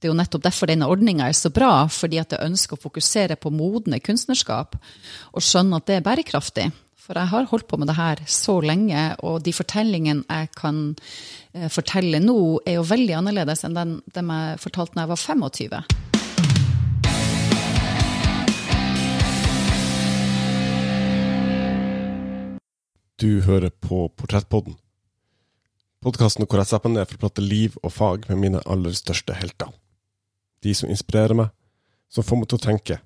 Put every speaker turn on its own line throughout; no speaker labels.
det er jo nettopp derfor denne ordninga er så bra, fordi at jeg ønsker å fokusere på modne kunstnerskap og skjønne at det er bærekraftig. For jeg har holdt på med det her så lenge, og de fortellingene jeg kan eh, fortelle nå, er jo veldig annerledes enn dem jeg fortalte da jeg var 25.
Du hører på Portrettpodden. Podkasten hvor jeg setter meg ned for å prate liv og fag med mine aller største helter. De som inspirerer meg, som får meg til å tenke,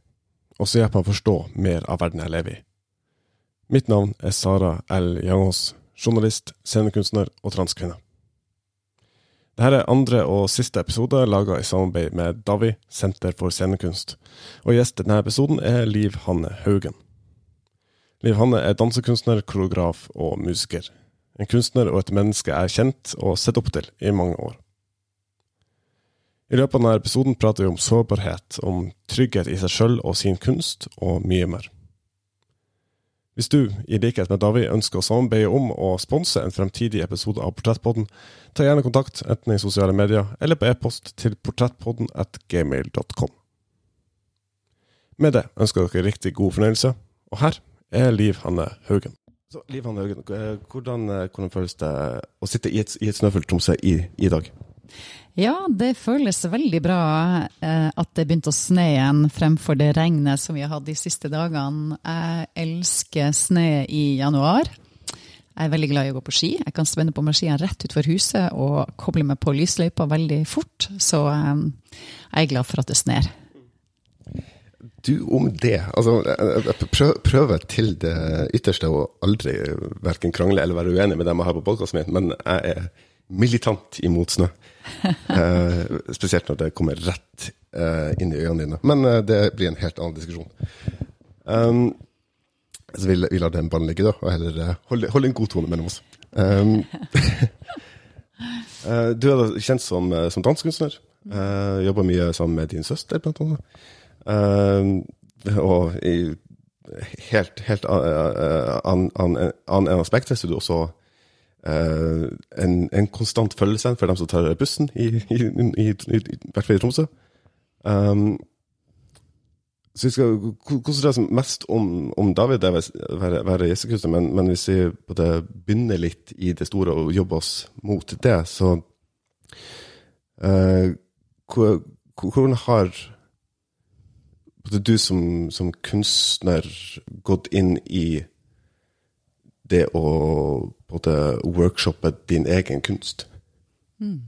og som hjelper meg å forstå mer av verden jeg lever i. Mitt navn er Sara L. Jangås, journalist, scenekunstner og transkvinne. Dette er andre og siste episode laga i samarbeid med Davi, Senter for scenekunst, og gjest i denne episoden er Liv Hanne Haugen. Liv Hanne er dansekunstner, koreograf og musiker. En kunstner og et menneske jeg har kjent og sett opp til i mange år. I løpet av denne episoden prater vi om sårbarhet, om trygghet i seg sjøl og sin kunst, og mye mer. Hvis du, i likhet med David, ønsker å samarbeide om å sponse en fremtidig episode av Portrettpodden, ta gjerne kontakt enten i sosiale medier eller på e-post til portrettpodden at gmail.com. Med det ønsker dere riktig god fornøyelse, og her er Liv Hanne Haugen. Så, Liv Hanne Haugen, hvordan, eh, hvordan føles det å sitte i et, i et snøfullt Tromsø i, i, dag?
Ja, det føles veldig bra eh, at det begynte å sne igjen fremfor det regnet som vi har hatt de siste dagene. Jeg elsker snø i januar. Jeg er veldig glad i å gå på ski. Jeg kan spenne på meg skiene rett utfor huset og koble meg på lysløypa veldig fort. Så eh, jeg er glad for at det sner.
Du om det. Altså, jeg prøver til det ytterste å aldri verken krangle eller være uenig med dem jeg har på podkasten min, men jeg er militant imot snø. eh, spesielt når det kommer rett eh, inn i øynene dine. Men eh, det blir en helt annen diskusjon. Um, så vi, vi lar den ballen ligge, da, og heller eh, holde, holde, en god tone mellom oss. Um, du er da kjent som, eh, som dansekunstner. Uh, jobber mye sammen med din søster, blant annet. Uh, og i helt, helt annen an, an, an, aspekt så er du også en, en, konstant følelse for dem som tar bussen, i, hvert fall i Tromsø. Um, så vi skal konsentrere oss mest om, om David, det være, være gjestekunstner, men, men, hvis vi både begynner litt i det store og jobber oss mot det, så uh, Hvordan har du som, som, kunstner gått inn i det å både workshoppe din egen kunst? Mm.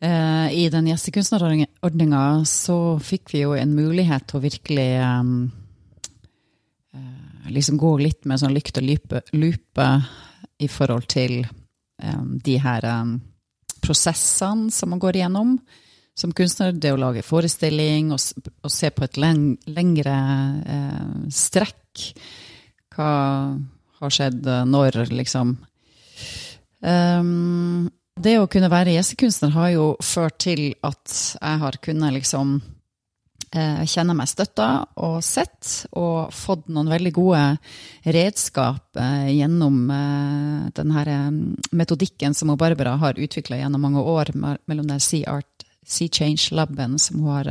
Eh, I den gjestekunstnerordninga så fikk vi jo en mulighet til å virkelig um, liksom gå litt med sånn lykt og lupe, lupe i forhold til um, de her um, prosessene som man går igjennom som kunstner, det å lage forestilling og, og se på et leng, lengre eh, strekk. Hva har skjedd eh, når, liksom. Um, det å kunne være gjestekunstner har jo ført til at jeg har kunnet liksom eh, kjenne meg støtta og sett, og fått noen veldig gode redskap eh, gjennom den eh, metodikken som Barbara har utvikla gjennom mange år mellom den Sea Art Sea Change-laben som hun har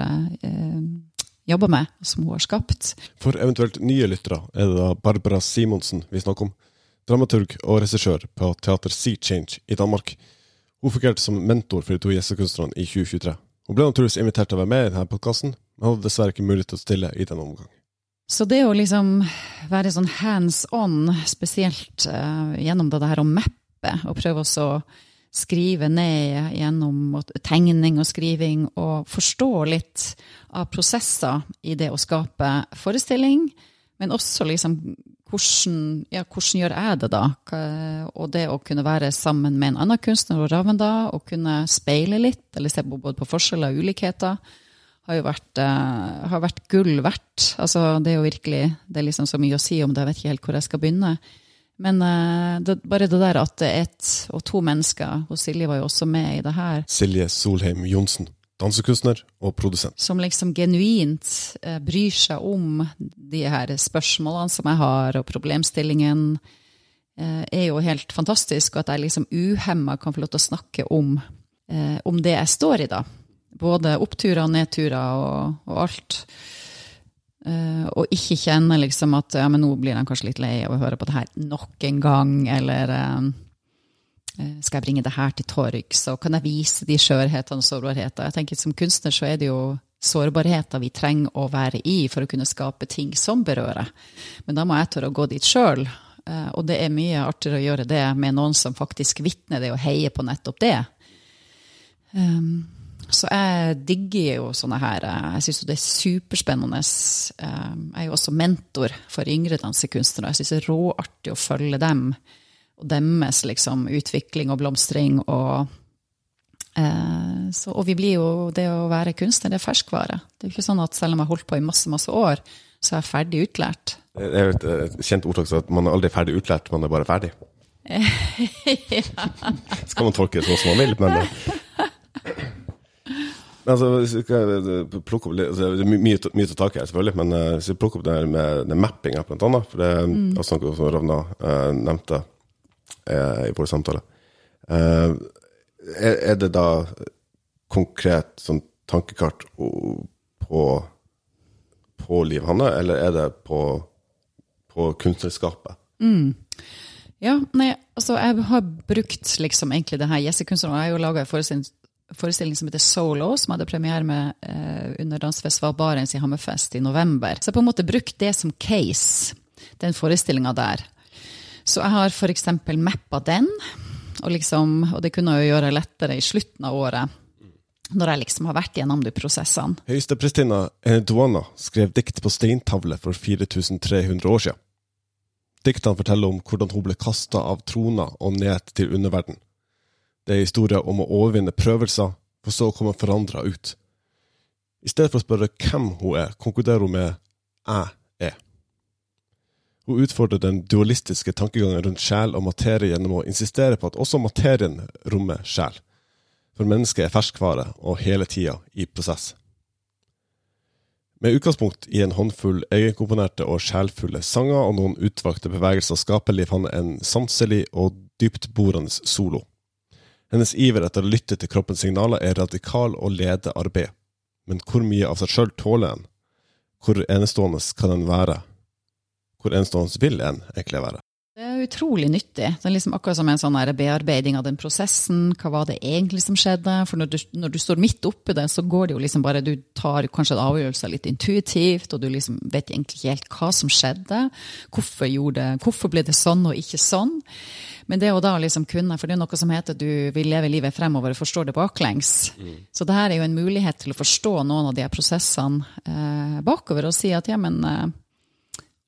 jobba med, som hun har skapt.
For eventuelt nye lyttere er det da Barbara Simonsen vi snakker om. Dramaturg og regissør på Teater Sea Change i Danmark. Hun fungerte som mentor for de to gjestekunstnerne i 2023. Hun ble naturligvis invitert til å være med i denne podkasten, men hadde dessverre ikke mulighet til å stille i denne omgang.
Så det å liksom være sånn hands on, spesielt uh, gjennom det her å mappe, og prøve å skrive ned gjennom tegning og skriving, og forstå litt av prosesser i det å skape forestilling, men også liksom hvordan, ja, hvordan gjør jeg det da? Og det å kunne være sammen med en annen kunstner og Ravenda, og kunne speile litt, eller se på både på forskjeller og ulikheter, har jo vært, uh, har vært gull verdt. Altså, det er jo virkelig det er liksom så mye å si om det, jeg vet ikke helt hvor jeg skal begynne. Men uh, det, bare det der at det er ett og to mennesker, og Silje var jo også med i det her
Silje Solheim Johnsen dansekunstner og produsent.
Som liksom genuint eh, bryr seg om de her spørsmålene som jeg har, og problemstillingen eh, er jo helt fantastisk. Og at jeg liksom uhemma kan få lov til å snakke om, eh, om det jeg står i, da. Både oppturer og nedturer og, og alt. Eh, og ikke kjenne liksom at ja, men nå blir de kanskje litt lei av å høre på det her nok en gang, eller eh, eh, skal jeg bringe det her til torgs, og kan jeg vise de skjørhetene og sårbarheter? Jeg tenker Som kunstner så er det jo sårbarheter vi trenger å være i for å kunne skape ting som berører. Men da må jeg tørre å gå dit sjøl. Og det er mye artigere å gjøre det med noen som faktisk vitner det og heier på nettopp det. Um, så jeg digger jo sånne her eh, Jeg syns det er superspennende. Eh, jeg er jo også mentor for yngre dansekunstnere. Jeg syns det er råartig å følge dem og deres liksom, utvikling og blomstring. Og, eh, så, og vi blir jo Det å være kunstner, det er ferskvare. Det er jo ikke sånn at selv om jeg har holdt på i masse, masse år, så er jeg ferdig utlært.
Det er jo et kjent ordtak at man er aldri ferdig utlært, man er bare ferdig. ja. Skal man tolke det sånn som man vil, men Altså, plukke opp, altså, det er mye, mye til tak her, selvfølgelig, men uh, vi plukker opp det her med, med mappinga, blant annet. For det er mm. også noe som Ravna uh, nevnte uh, i vår samtale. Er, er, det da konkret sånn tankekart på, på Liv Hanne, eller er det på, på kunstnerskapet?
Mm. Ja, nei, altså jeg har brukt liksom egentlig det her gjessekunstneren. Jeg har jo laga en forestilling forestilling som heter Solo, som hadde premiere med eh, under Dansefestival Barents i Hammerfest i november. Så jeg har på en måte brukt det som case, den forestillinga der. Så jeg har f.eks. mappa den, og, liksom, og det kunne jeg jo gjøre lettere i slutten av året. Når jeg liksom har vært gjennom de prosessene.
Høyesteprestinna Duana skrev dikt på steintavle for 4300 år siden. Diktene forteller om hvordan hun ble kasta av trona og ned til underverden det er historier om å overvinne prøvelser, for så å komme forandra ut. I stedet for å spørre hvem hun er, konkluderer hun med 'jeg er'. Hun utfordrer den dualistiske tankegangen rundt sjel og materie gjennom å insistere på at også materien rommer sjel. For mennesket er ferskvare og hele tida i prosess. Med utgangspunkt i en håndfull egenkomponerte og sjelfulle sanger og noen utvalgte bevegelser skaper Liv Hanne en sanselig og dyptborende solo. Hennes iver etter å lytte til kroppens signaler er radikal og leder arbeid. Men hvor mye av seg sjøl tåler en? Hvor enestående kan en være? Hvor enestående vil en egentlig være?
Det er utrolig nyttig. Det er liksom akkurat som en sånn bearbeiding av den prosessen. Hva var det egentlig som skjedde? For når du, når du står midt oppi det, så går det jo liksom bare Du tar kanskje en avgjørelse litt intuitivt, og du liksom vet egentlig ikke helt hva som skjedde. Hvorfor, gjorde, hvorfor ble det sånn og ikke sånn? Men det å da liksom kunne, for det er noe som heter du vil leve livet fremover og forstår det baklengs. Mm. Så det her er jo en mulighet til å forstå noen av de prosessene eh, bakover og si at ja, men eh,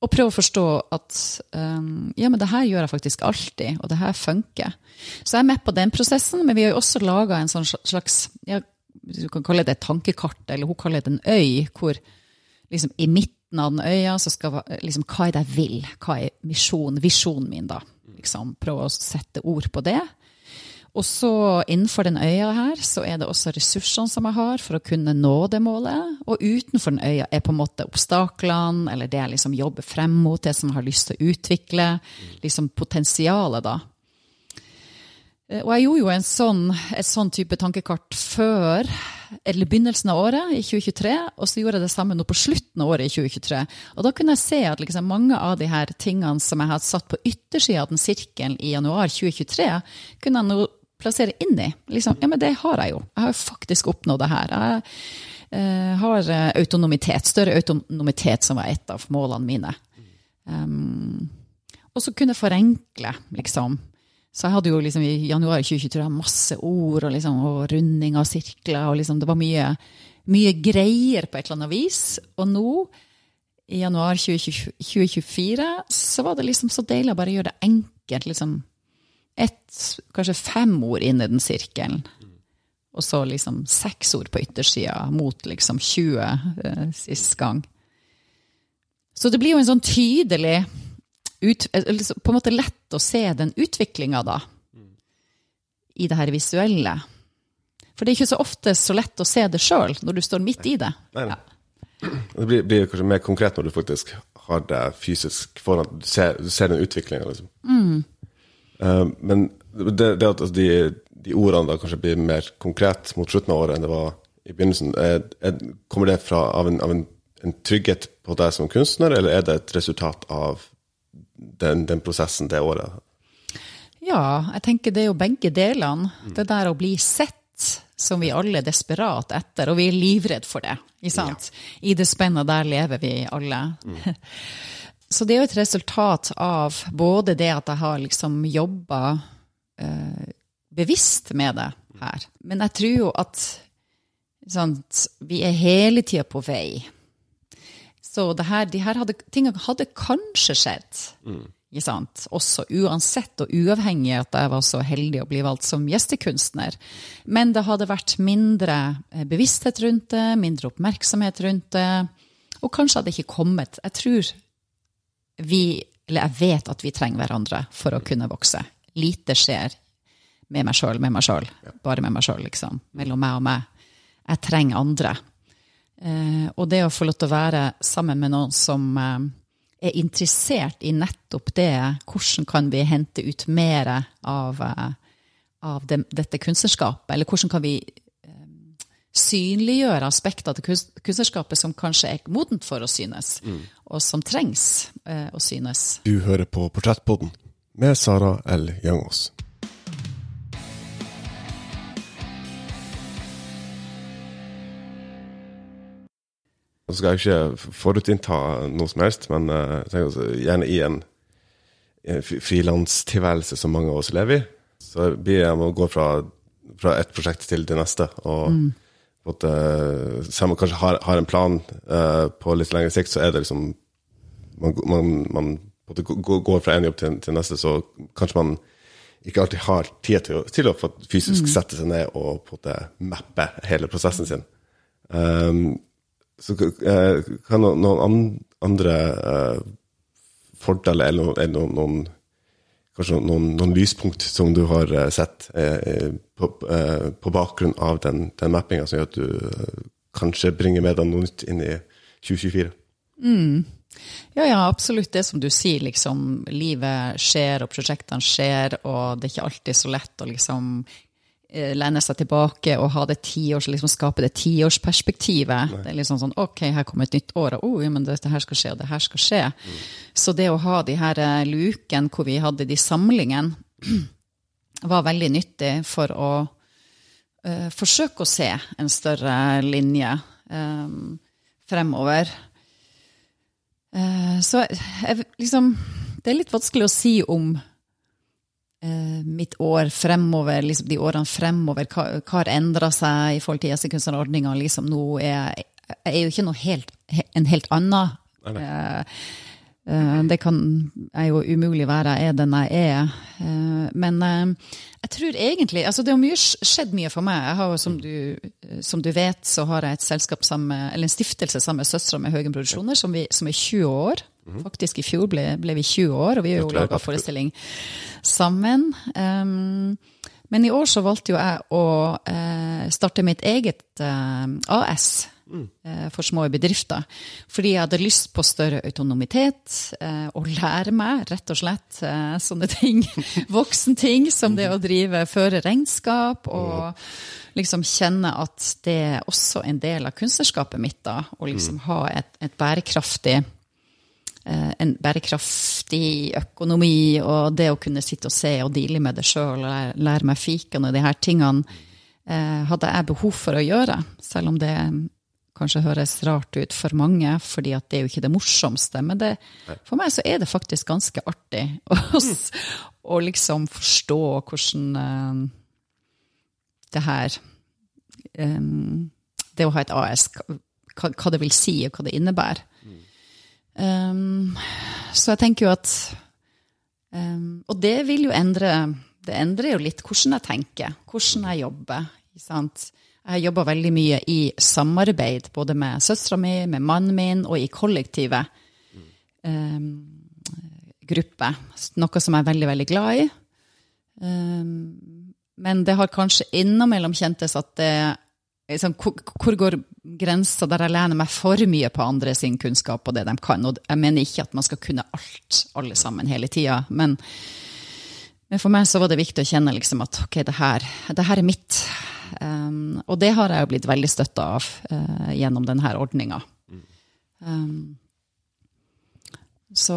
Og prøve å forstå at um, ja, men det her gjør jeg faktisk alltid, og det her funker. Så jeg er med på den prosessen, men vi har jo også laga en sånn slags ja, Du kan kalle det et tankekart, eller hun kaller det en øy, hvor liksom i midten av den øya så skal liksom, Hva er det jeg vil? Hva er misjonen, visjonen min, da? liksom prøve å sette ord på det. Og så innenfor den øya her, så er det også ressursene som jeg har for å kunne nå det målet. Og utenfor den øya er på en måte obstaklene, eller det jeg liksom jobber frem mot, det som jeg har lyst til å utvikle. Liksom potensialet, da. Eh, og jeg gjorde jo en sånn, et sånn type tankekart før eller begynnelsen av året, i 2023, og så gjorde jeg det samme nå på slutten av året i 2023. Og da kunne jeg se at liksom mange av de her tingene som jeg hadde satt på yttersida av den sirkelen i januar 2023, kunne jeg nå plassere inn i. Liksom, ja, men det har jeg jo. Jeg har jo faktisk oppnådd det her. Jeg uh, har eh, autonomitet, større autonomitet, som var et av målene mine. Um, og så kunne forenkle, liksom. Så jeg hadde jo liksom i januar 2023 masse ord og, liksom, og runding av sirkler. og liksom, Det var mye, mye, greier på et eller annet vis. Og nå, i januar 2024, så var det liksom så deilig å bare gjøre det enkelt. liksom ett, kanskje fem ord inn i den sirkelen. Og så liksom seks ord på yttersida mot liksom 20 eh, sist gang. Så det blir jo en sånn tydelig ut, eh, på en måte lett å se den utviklinga, da, i det her visuelle. For det er ikke så ofte så lett å se det sjøl, når du står midt i det. Nei, nei.
Ja. Det blir, blir, kanskje mer konkret når du faktisk har det fysisk foran. Du ser, du ser den utviklinga, liksom. Mm. Uh, men det, det at altså, de, de, ordene da kanskje blir mer konkret mot slutten av året enn det var i begynnelsen, er, er, kommer det fra, av, en, av en, en, trygghet på deg som kunstner, eller er det et resultat av den, den prosessen det året?
Ja, jeg tenker det er jo begge delene. Mm. Det der å bli sett, som vi alle er desperat etter, og vi er livredd for det. Ja. I det spennet der lever vi alle. Mm. Så det er jo et resultat av både det at jeg har liksom jobba eh, bevisst med det her. Men jeg tror jo at sant, vi er hele tida på vei. Så det her, de her hadde, tingene hadde kanskje skjedd. Mm. Også uansett og uavhengig av at jeg var så heldig å bli valgt som gjestekunstner. Men det hadde vært mindre eh, bevissthet rundt det, mindre oppmerksomhet rundt det. Og kanskje hadde det ikke kommet. Jeg tror vi, eller jeg vet at vi trenger hverandre for å kunne vokse. Lite skjer med meg sjøl, med meg sjøl. Bare med meg sjøl, liksom. Mellom meg og meg. Jeg trenger andre. Eh, og det å få lov til å være sammen med noen som eh, er interessert i nettopp det, hvordan kan vi hente ut mer av, eh, av det, dette kunstnerskapet, eller hvordan kan vi synliggjøre aspekter til kunstnerskapet som kanskje er modent for å synes, mm. og som trengs eh, å synes.
Du hører på Portrettpodden med Sara L. Jangås. Nå skal jeg ikke forutinnta noe som helst, men uh, gjerne i en, en frilanstilværelse som mange av oss lever i, så blir jeg med å gå fra, fra et prosjekt til det neste. og mm måte, selv om man kanskje har, har en plan uh, på litt lengre sikt, så er det liksom Man, man, man går fra en jobb til, til, neste, så kanskje man ikke alltid har tid til, til å fysisk mm. sette seg ned og på en måte mappe hele prosessen sin. Um, så uh, kan noen andre uh, fordeler eller, eller noen, noen kanskje noen, noen, lyspunkt som du har eh, sett eh, på, eh, på, bakgrunn av den, den mappinga, som gjør at du eh, kanskje bringer med deg noe nytt inn i 2024?
Mm. Ja, ja, absolutt det som du sier, liksom. Livet skjer, og prosjektene skjer, og det er ikke alltid så lett å liksom lene seg tilbake og ha det tiårs, liksom skape det tiårsperspektivet. Det er liksom sånn OK, her kommer et nytt år, og oh, men dette her skal skje, og det her skal skje. Mm. Så det å ha de her uh, lukene hvor vi hadde de samlingene, var veldig nyttig for å uh, forsøke å se en større linje um, fremover. Uh, så jeg, liksom Det er litt vanskelig å si om Eh, mitt år fremover, liksom de årene fremover, hva, hva har endra seg i forhold til gjestekunstnerordninga? Liksom nå er jeg jo ikke helt, en helt annen. Uh, uh, det kan jeg jo umulig være, jeg er den jeg er. Men jeg tror egentlig altså Det har mye, skjedd mye for meg. Har, som, du, som du vet, så har jeg et selskap sammen, eller en stiftelse sammen med søstera med Haugen Produksjoner, som, vi, som er 20 år. Mhm. Faktisk i fjor ble, ble, vi 20 år, og vi har jo laga forestilling sammen. Um, men i år så valgte jo jeg å uh, starte mitt eget eh, AS mm. uh, for små bedrifter. Fordi jeg hadde lyst på større autonomitet og lære meg, rett og slett, sånne ting. Voksenting som det å drive, føre regnskap og liksom kjenne at det er også en del av kunstnerskapet mitt. da, Å liksom mm. ha et, et bærekraftig Eh, en bærekraftig økonomi og det å kunne sitte og se og deale med det sjøl og lære meg fiken og de her tingene, eh, hadde jeg behov for å gjøre. Selv om det kanskje høres rart ut for mange, fordi det er jo ikke det morsomste. Men det, for meg så er det faktisk ganske artig å, å liksom forstå hvordan uh, det her Det å ha et AS, hva, det vil si, og hva det innebærer. Um, så jeg tenker jo at um, Og det vil jo endre Det endrer jo litt hvordan jeg tenker, hvordan jeg jobber. Sant? Jeg jobba veldig mye i samarbeid, både med søstera mi, med mannen min og i kollektive um, grupper. Noe som jeg er veldig, veldig glad i. men det har kanskje innimellom kjentes at det liksom, hvor, går grensa der jeg lener meg for mye på andre sin kunnskap og det de kan? Og jeg mener ikke at man skal kunne alt, alle sammen, hele tida. Men, men, for meg så var det viktig å kjenne liksom at ok, det her, det her er mitt. Um, og det har jeg jo blitt veldig støtta av uh, gjennom denne ordninga. Um, så,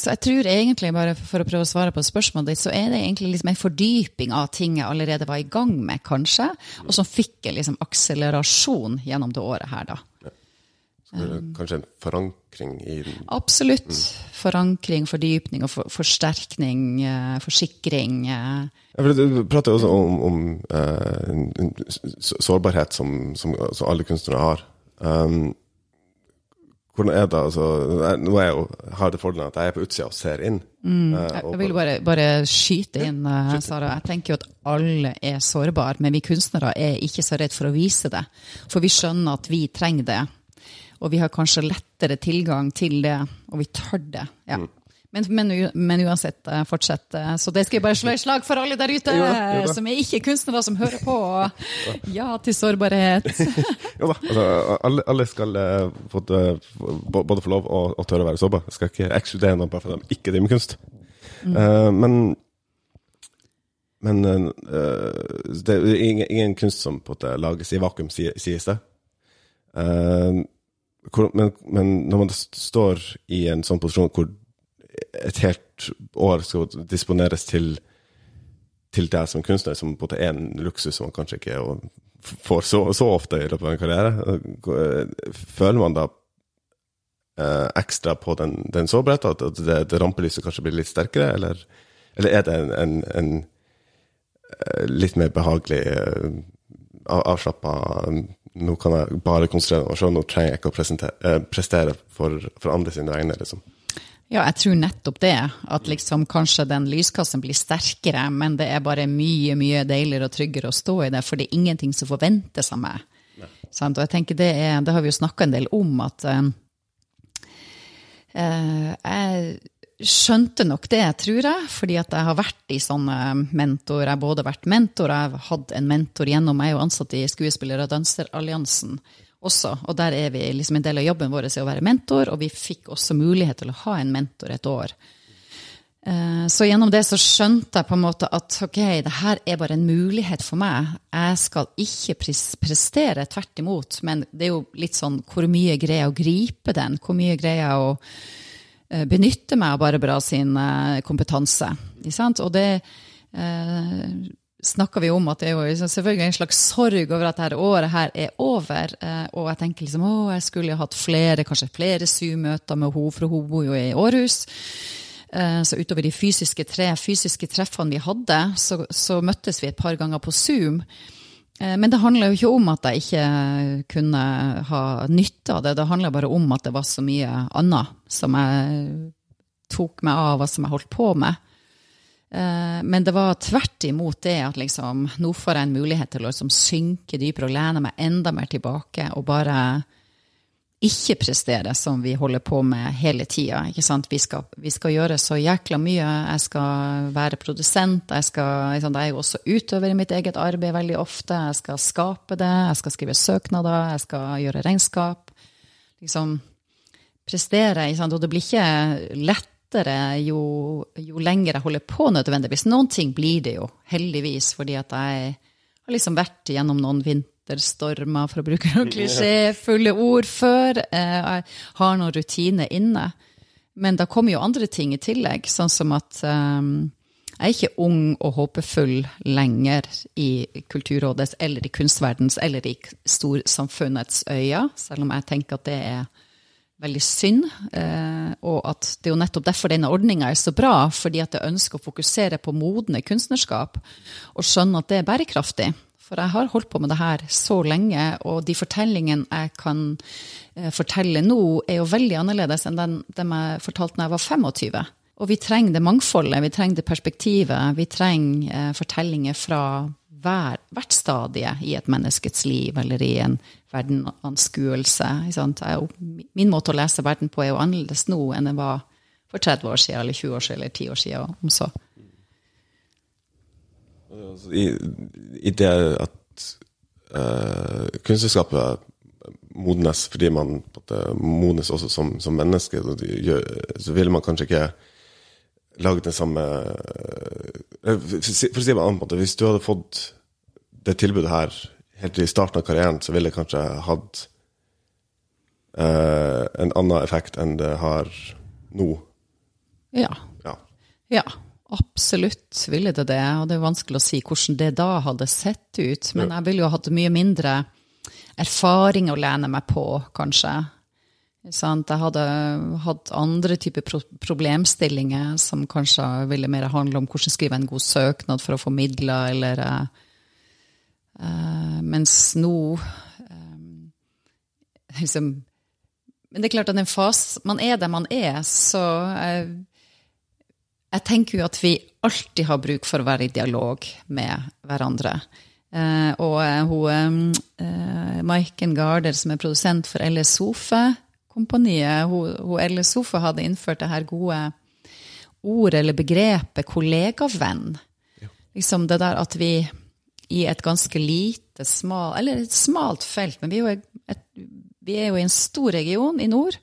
så, jeg tror egentlig, bare for å prøve å svare på spørsmålet ditt, så er det egentlig liksom en fordyping av ting jeg allerede var i gang med, kanskje, og som fikk en liksom akselerasjon gjennom det året her, da.
Kanskje en forankring i den?
Absolutt. Mm. Forankring, fordypning og for, forsterkning, eh, forsikring. Eh.
Ja, du prater også om, om eh, sårbarhet som, som, som, alle kunstnere har. Um, hvordan er det, altså, Nå er jeg jo, har det fordelen at jeg er på utsida og ser inn.
Mm, jeg vil bare, bare skyte inn, ja, Sara. Jeg tenker jo at alle er sårbare, men vi kunstnere er ikke så redd for å vise det. For vi skjønner at vi trenger det. Og vi har kanskje lettere tilgang til det, og vi tør det. ja. Mm. Men, men, men, uansett, eh, fortsett. Eh, så det skal jeg bare slå i slag for alle der ute jo, jo som er ikke kunstnere, som hører på. Ja til sårbarhet.
jo da, altså, alle, alle, skal uh, uh, både få lov og, og tørre å være sårbare. Jeg skal ikke ekskludere noen bare fordi de ikke driver med kunst. Mm. Uh, men men det er ingen, ingen, kunst som på en måte lages i vakuum, sies det. men, men når man står i en sånn posisjon hvor et helt år skal disponeres til, til deg som kunstner, som måte er en luksus som man kanskje ikke får så, så, ofte i løpet av en karriere. Føler man da eh, ekstra på den, den sårbarheten, at det, det rampelyset kanskje blir litt sterkere, eller, eller er det en, en, en, eh, litt mer behagelig, eh, avslappa Nå kan jeg bare konsentrere meg sjøl, nå trenger jeg ikke å eh, prestere for, for andre sine vegne, liksom.
Ja, jeg tror nettopp det. At liksom kanskje den lyskassen blir sterkere, men det er bare mye mye deiligere og tryggere å stå i det, for det er ingenting som forventes av meg. Og jeg tenker det, er, det har vi jo snakka en del om, at uh, jeg skjønte nok det, tror jeg, fordi at jeg har vært i sånne mentor. Jeg har både vært mentor, jeg har hatt en mentor gjennom meg og ansatt i Skuespiller- og danseralliansen også. Og der er vi liksom en del av jobben vår er å være mentor, og vi fikk også mulighet til å ha en mentor et år. Eh, så gjennom det så skjønte jeg på en måte at ok, det her er bare en mulighet for meg. Jeg skal ikke prestere, tvert imot. Men det er jo litt sånn hvor mye greier jeg å gripe den? Hvor mye greier jeg å eh, benytte meg av Barbara sin eh, kompetanse? Og det snakker vi om at det er jo liksom selvfølgelig en slags sorg over at dette året her er over. Eh, og jeg tenker liksom å, jeg skulle hatt flere, kanskje flere Zoom-møter med henne, for hun bor jo i Århus. Eh, så utover de fysiske tre fysiske treffene vi hadde, så, så møttes vi et par ganger på Zoom. Eh, men det handler jo ikke om at jeg ikke kunne ha nytte av det. Det handler bare om at det var så mye annet som jeg tok meg av, og som jeg holdt på med. Eh, men det var tvert imot det at liksom, nå får jeg en mulighet til å liksom synke dypere og lene meg enda mer tilbake og bare ikke prestere som vi holder på med hele tida. Vi, vi, skal gjøre så jækla mye. Jeg skal være produsent. Jeg, skal, liksom, jeg er jo også utøver i mitt eget arbeid veldig ofte. Jeg skal skape det. Jeg skal skrive søknader. Jeg skal gjøre regnskap. Liksom prestere. Og det blir ikke lett lettere jo, jo lenger jeg holder på, nødvendigvis. Noen ting blir det jo, heldigvis, fordi at jeg har liksom vært gjennom noen vinterstormer, for å bruke noen klisjéfulle ord, før. Eh, jeg har noen rutiner inne. Men da kommer jo andre ting i tillegg, sånn som at um, jeg er ikke ung og håpefull lenger i Kulturrådets eller i kunstverdens eller i storsamfunnets øyne, selv om jeg tenker at det er veldig synd. Eh, og at det er jo nettopp derfor denne ordninga er så bra, fordi at jeg ønsker å fokusere på modne kunstnerskap og skjønne at det er bærekraftig. For jeg har holdt på med det her så lenge, og de fortellingene jeg kan eh, fortelle nå, er jo veldig annerledes enn dem jeg fortalte da jeg var 25. Og vi trenger det mangfoldet, vi trenger det perspektivet, vi trenger eh, fortellinger fra hver, hvert stadie i et menneskets liv eller i en verdenanskuelse. Min måte å lese verden på er jo annerledes nå enn den var for 30 år siden, eller 20 år siden, eller 10 år siden. om så.
Altså, I, I, det at uh, kunstnerskapet modnes fordi man modnes også som, som menneske, så, så vil man kanskje ikke lage den samme For å si det på en annen måte, hvis du hadde fått det tilbudet her helt i starten av karrieren, så ville det kanskje hatt eh, en annen effekt enn det har nå.
Ja.
Ja.
Ja, absolutt ville det det. Og det er vanskelig å si hvordan det da hadde sett ut. Men jeg ville jo hatt mye mindre erfaring å lene meg på, kanskje. Sant? Jeg hadde hatt andre typer pro problemstillinger som kanskje ville mer handle om hvordan skrive en god søknad for å få midler, eller eh, Mens nå um, liksom Men det er klart at en fase man er der man er, så uh, jeg tenker jo at vi alltid har bruk for å være i dialog med hverandre. Uh, og hun, Maiken Garder, som er produsent for LS Hun, hun LS Sofe hadde innført det her gode ordet eller begrepet kollegavenn. Liksom det der at vi i et ganske lite, smal, eller et smalt felt, men vi er jo, et, vi er jo i en stor region i nord,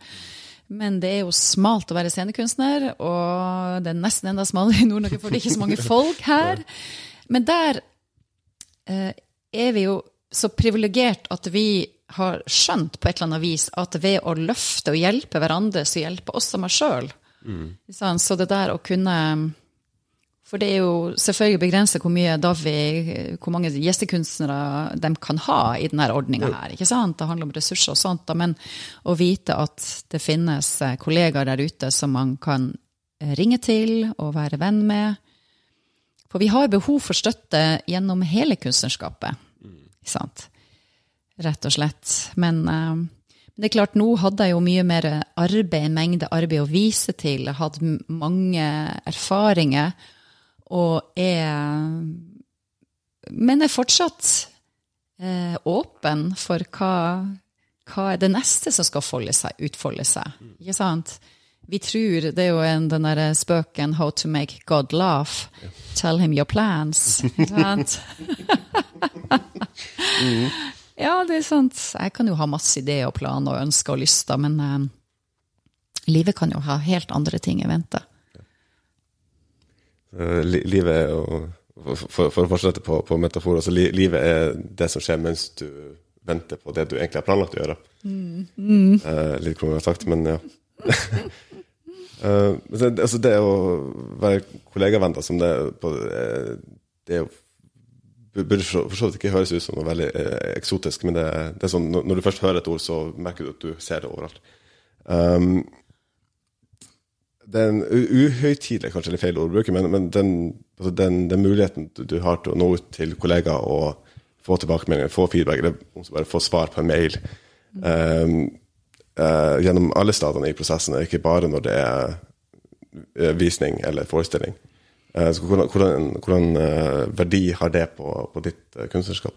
men det er jo smalt å være scenekunstner, og det er nesten enda smalere i Nord-Norge, for det er ikke så mange folk her. Men der eh, er vi jo så privilegert at vi har skjønt på et eller annet vis at ved å løfte og hjelpe hverandre, så hjelper også meg sjøl. Så det der å kunne For det er jo selvfølgelig begrenset hvor mye Davi, hvor mange gjestekunstnere de kan ha i denne ordninga her. ikke sant? Det handler om ressurser og sånt, da, men å vite at det finnes eh, kollegaer der ute som man kan eh, ringe til og være venn med. For vi har behov for støtte gjennom hele kunstnerskapet. Ikke sant? Rett og slett. Men eh, det er klart, nå hadde jeg jo mye mer arbeid, en mengde arbeid å vise til. Jeg hadde mange erfaringer og er Men er fortsatt eh, åpen for hva, hva er det neste som skal folde seg, utfolde seg. Ikke sant? Vi tror, det er jo en, den der spøken 'How to make God laugh'. Tell him your plans. Ikke sant? Ja, det er sant. Jeg kan jo ha masse ideer og planer og ønsker og lyster, men eh, livet kan jo ha helt andre ting i vente.
Uh, li livet er jo for, for, å fortsette på, på metafor, altså li livet er det som skjer mens du venter på det du egentlig har planlagt å gjøre. Eh, litt kronglete sagt, men ja. uh, det, altså det å være kollegavenn, da, som det, på, det er jo burde for så vidt ikke høres ut som noe veldig eh, eksotisk, men det, det er sånn, når du først hører et ord, så merker du at du ser det overalt. Um, den u- uhøytidelige, kanskje er feil ord å bruke, men, men den, altså den, den muligheten du, har til å nå ut til kollegaer og få tilbakemeldinger, få feedback, eller bare få svar på en mail um, uh, gjennom alle stadiene i prosessen, ikke bare når det er eh, visning eller forestilling. Eh, så hvordan, hvordan, hvordan eh, verdi har det på, på ditt eh, kunstnerskap?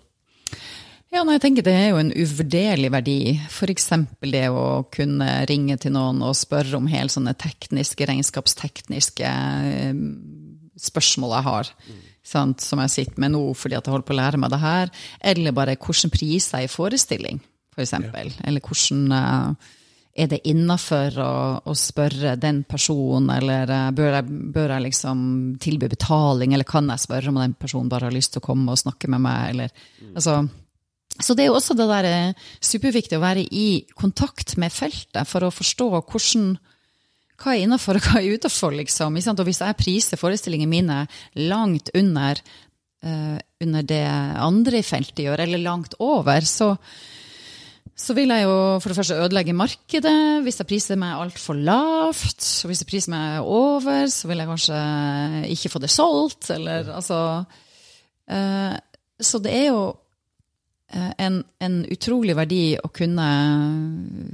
Ja, nei, jeg tenker Det er jo en uvurderlig verdi. F.eks. det å kunne ringe til noen og spørre om helt sånne tekniske, regnskapstekniske spørsmål jeg har. Sant, som jeg sitter med nå fordi at jeg holder på å lære meg det her. Eller bare hvordan priser jeg i forestilling, f.eks. Eller hvordan er det innafor å, å spørre den personen, eller eh, bør jeg, bør jeg liksom tilby betaling, eller kan jeg spørre om den personen bare har lyst til å komme og snakke med meg, eller altså så det er jo også det der eh, superviktig å være i kontakt med feltet for å forstå hvordan hva er innafor og hva er utafor, liksom. Og hvis jeg priser forestillingene mine langt under, uh, under det andre i feltet gjør, eller langt over, så, så vil jeg jo for det første ødelegge markedet. Hvis jeg priser meg altfor lavt, og hvis jeg priser meg over, så vil jeg kanskje ikke få det solgt, eller altså eh, Så det er jo eh, en, en utrolig verdi å kunne,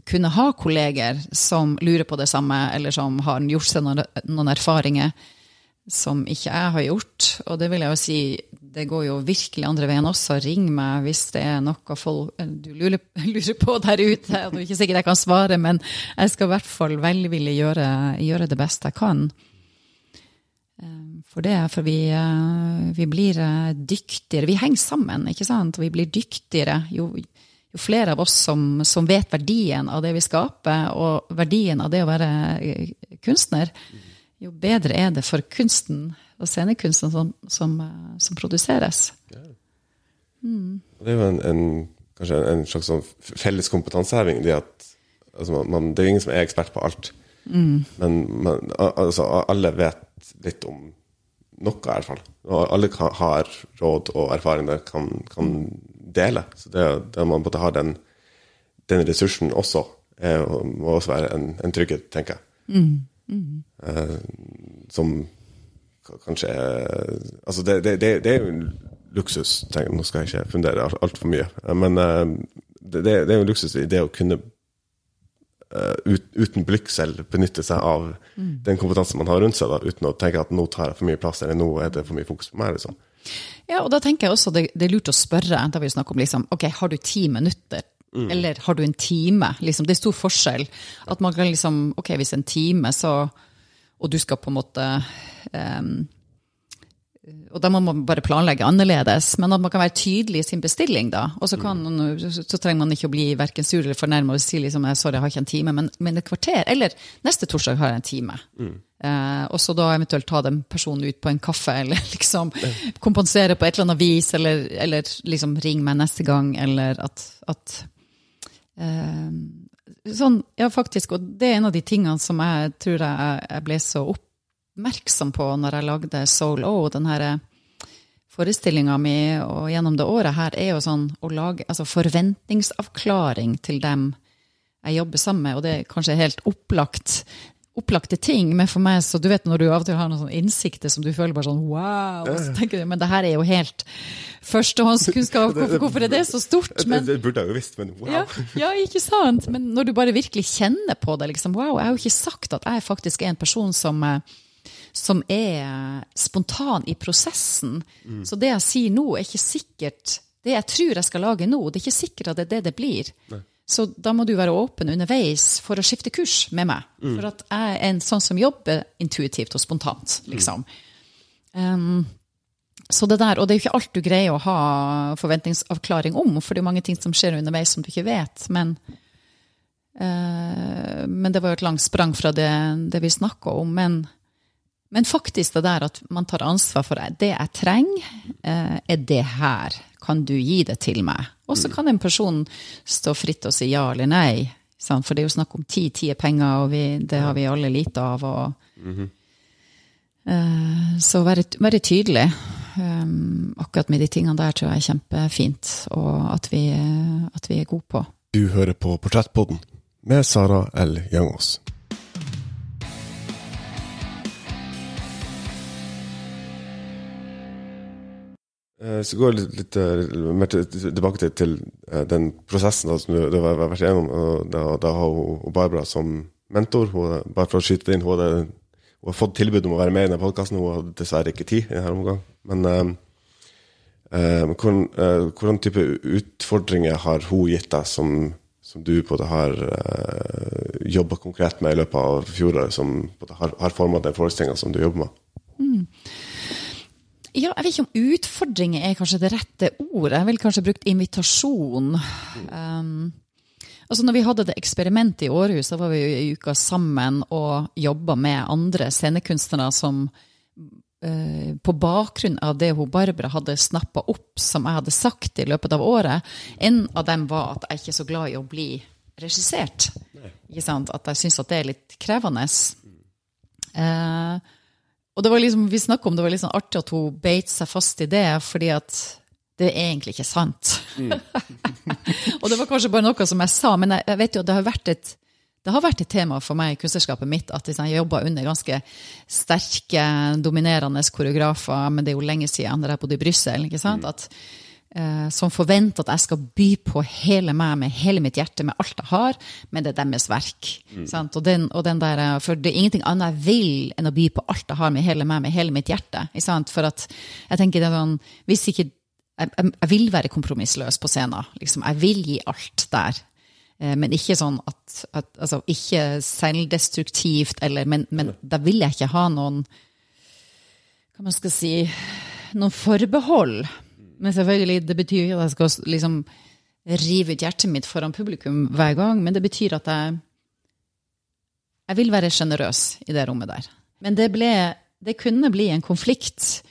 kunne ha kolleger som lurer på det samme, eller som har gjort seg noen, noen erfaringer som ikke jeg har gjort. Og det vil jeg jo si, det går jo virkelig andre veien også. Ring meg hvis det er noe folk, du lurer, på der ute. Det er ikke sikkert jeg kan svare, men jeg skal i hvert fall velvillig gjøre, gjøre det beste jeg kan. Eh, For det, for vi, eh, vi blir eh, dyktigere. Vi henger sammen, ikke sant? Vi blir dyktigere jo, jo flere av oss som, som vet verdien av det vi skaper, og verdien av det å være eh, kunstner, jo bedre er det for kunsten og scenekunsten som, som, eh, som produseres.
Mm. det er jo en, en, kanskje en slags sånn felles kompetanseheving. Det, at, altså man, det er jo ingen som er ekspert på alt. Men man, altså, alle vet litt om noe, i hvert fall. Og alle kan, har råd og erfaring de kan, kan dele. Så det, det man måtte har den, den ressursen også, er, må også være en, en trygghet, tenker jeg. Eh, som k- kanskje er Altså, det, det, det, er jo en luksus. Tenk, nå skal jeg ikke fundere altfor alt for mye, eh, men eh, det, det er jo en luksus i det å kunne eh, ut, uten blygsel benytte seg av den kompetansen man har rundt seg, da, uten å tenke at nå tar jeg for mye plass, eller nå er det for mye fokus på meg. liksom.
Ja, og da tenker jeg også det, det er lurt å spørre, da vi snakker om liksom, ok, har du ti minutter? Eller har du en time? Liksom, det er stor forskjell. At man kan liksom, ok, hvis en time, så, og du skal på en måte, um, og da må man bare planlegge annerledes, men at man kan være tydelig i sin bestilling da, og så, kan, så, så trenger man ikke å bli verken sur eller fornærma og si liksom, «Eh, sorry, jeg har ikke en time, men, men et kvarter, eller neste torsdag har jeg en time. Eh, og så da eventuelt ta den personen ut på en kaffe, eller liksom kompensere på et eller annet vis, eller, eller liksom ring meg neste gang, eller at, at eh, sånn, ja faktisk, og det er en av de tingene som jeg tror jeg, jeg ble så oppmerksom på når jeg lagde Soul O, den her forestillinga mi og gjennom det året her, er jo sånn å lage altså forventningsavklaring til dem jeg jobber sammen med, og det er kanskje helt opplagt opplagte ting, men for meg, så du vet når du av og til har noen sånne innsikter som du føler bare sånn wow, så tenker du, men det her er jo helt førstehåndskunnskap, hvorfor, hvorfor er det så stort? Men,
det, burde jeg jo visst, men wow.
ja, ja, ikke sant? Men når du bare virkelig kjenner på det, liksom, wow, jeg har jo ikke sagt at jeg faktisk er en person som, eh, som er spontan i prosessen. Så det jeg sier nå, er ikke sikkert Det jeg tror jeg skal lage nå, det er ikke sikkert at det er det det blir. Så da må du være åpen underveis for å skifte kurs med meg. For at jeg er en sånn som jobber intuitivt og spontant, liksom. Um, så det der, Og det er jo ikke alt du greier å ha forventningsavklaring om, for det er jo mange ting som skjer underveis som du ikke vet. Men, uh, men det var jo et langt sprang fra det, det vi snakka om. Men, men faktisk det der at man tar ansvar for det jeg trenger, uh, er det her. Kan du gi det til meg? Og så kan en person stå fritt og si ja eller nei. sant? For det er jo snakk om tid, tid er penger, og vi, det har vi alle lite av. og Eh, Så være, være tydelig. Um, akkurat med de tingene der tror jeg er kjempefint, og at vi, at vi er gode på.
Du hører på Portrettpodden med Sara L. Jangås. Så går jeg litt, eh, mer til, tilbake til, til eh, den prosessen da, som du, har vært igjennom. Da, da har hun Barbara som mentor. Hun, bare for å skyte inn, hun hadde, hun har fått tilbud om å være med i denne podkasten. Hun hadde dessverre ikke tid i denne omgang. Men um, um, hvordan, uh, type utfordringer har hun gitt deg som, som du både har uh, jobba konkret med i løpet av fjoråret, som har, har forma den forestillinga som du jobber med?
Ja, jeg vet ikke om utfordringer er kanskje det rette ordet. Jeg ville kanskje brukt invitasjon. Um, altså når vi hadde det eksperimentet i Århus, da var vi i uka sammen og jobba med andre scenekunstnere som eh, på bakgrunn av det hun Barbara hadde snappa opp, som jeg hadde sagt i løpet av året, en av dem var at jeg ikke er så glad i å bli regissert. Ikke sant? At jeg syns at det er litt krevende. Eh, og det var liksom, vi snakket om det var litt sånn artig at hun beit seg fast i det, fordi at det er egentlig ikke sant. og det var kanskje bare noe som jeg sa, men jeg, jeg vet jo at det har vært et, det har vært et tema for meg i kunstnerskapet mitt at liksom, jeg jobba under ganske sterke, dominerende koreografer, men det er jo lenge siden, da jeg bodde i Brussel. ikke sant? At, eh, som forventer at jeg skal by på hele meg med hele mitt hjerte, med alt jeg har, men det er deres verk. Sant? Og den, og den der, eh, for det er ingenting annet jeg vil enn å by på alt jeg har med hele meg, med hele mitt hjerte. For at jeg tenker det er sånn, hvis ikke jeg, jeg, jeg vil være kompromissløs på scenen. Liksom. Jeg vil gi alt der. Eh, Men ikke sånn at, at altså, Ikke selvdestruktivt, eller, men, men da vil jeg ikke ha noen Hva man skal si Noen forbehold. Men selvfølgelig, det betyr ikke at jeg skal liksom rive ut hjertet mitt foran publikum hver gang, men det betyr at jeg Jeg vil være sjenerøs i det rommet der. Men det ble Det kunne bli en konflikt,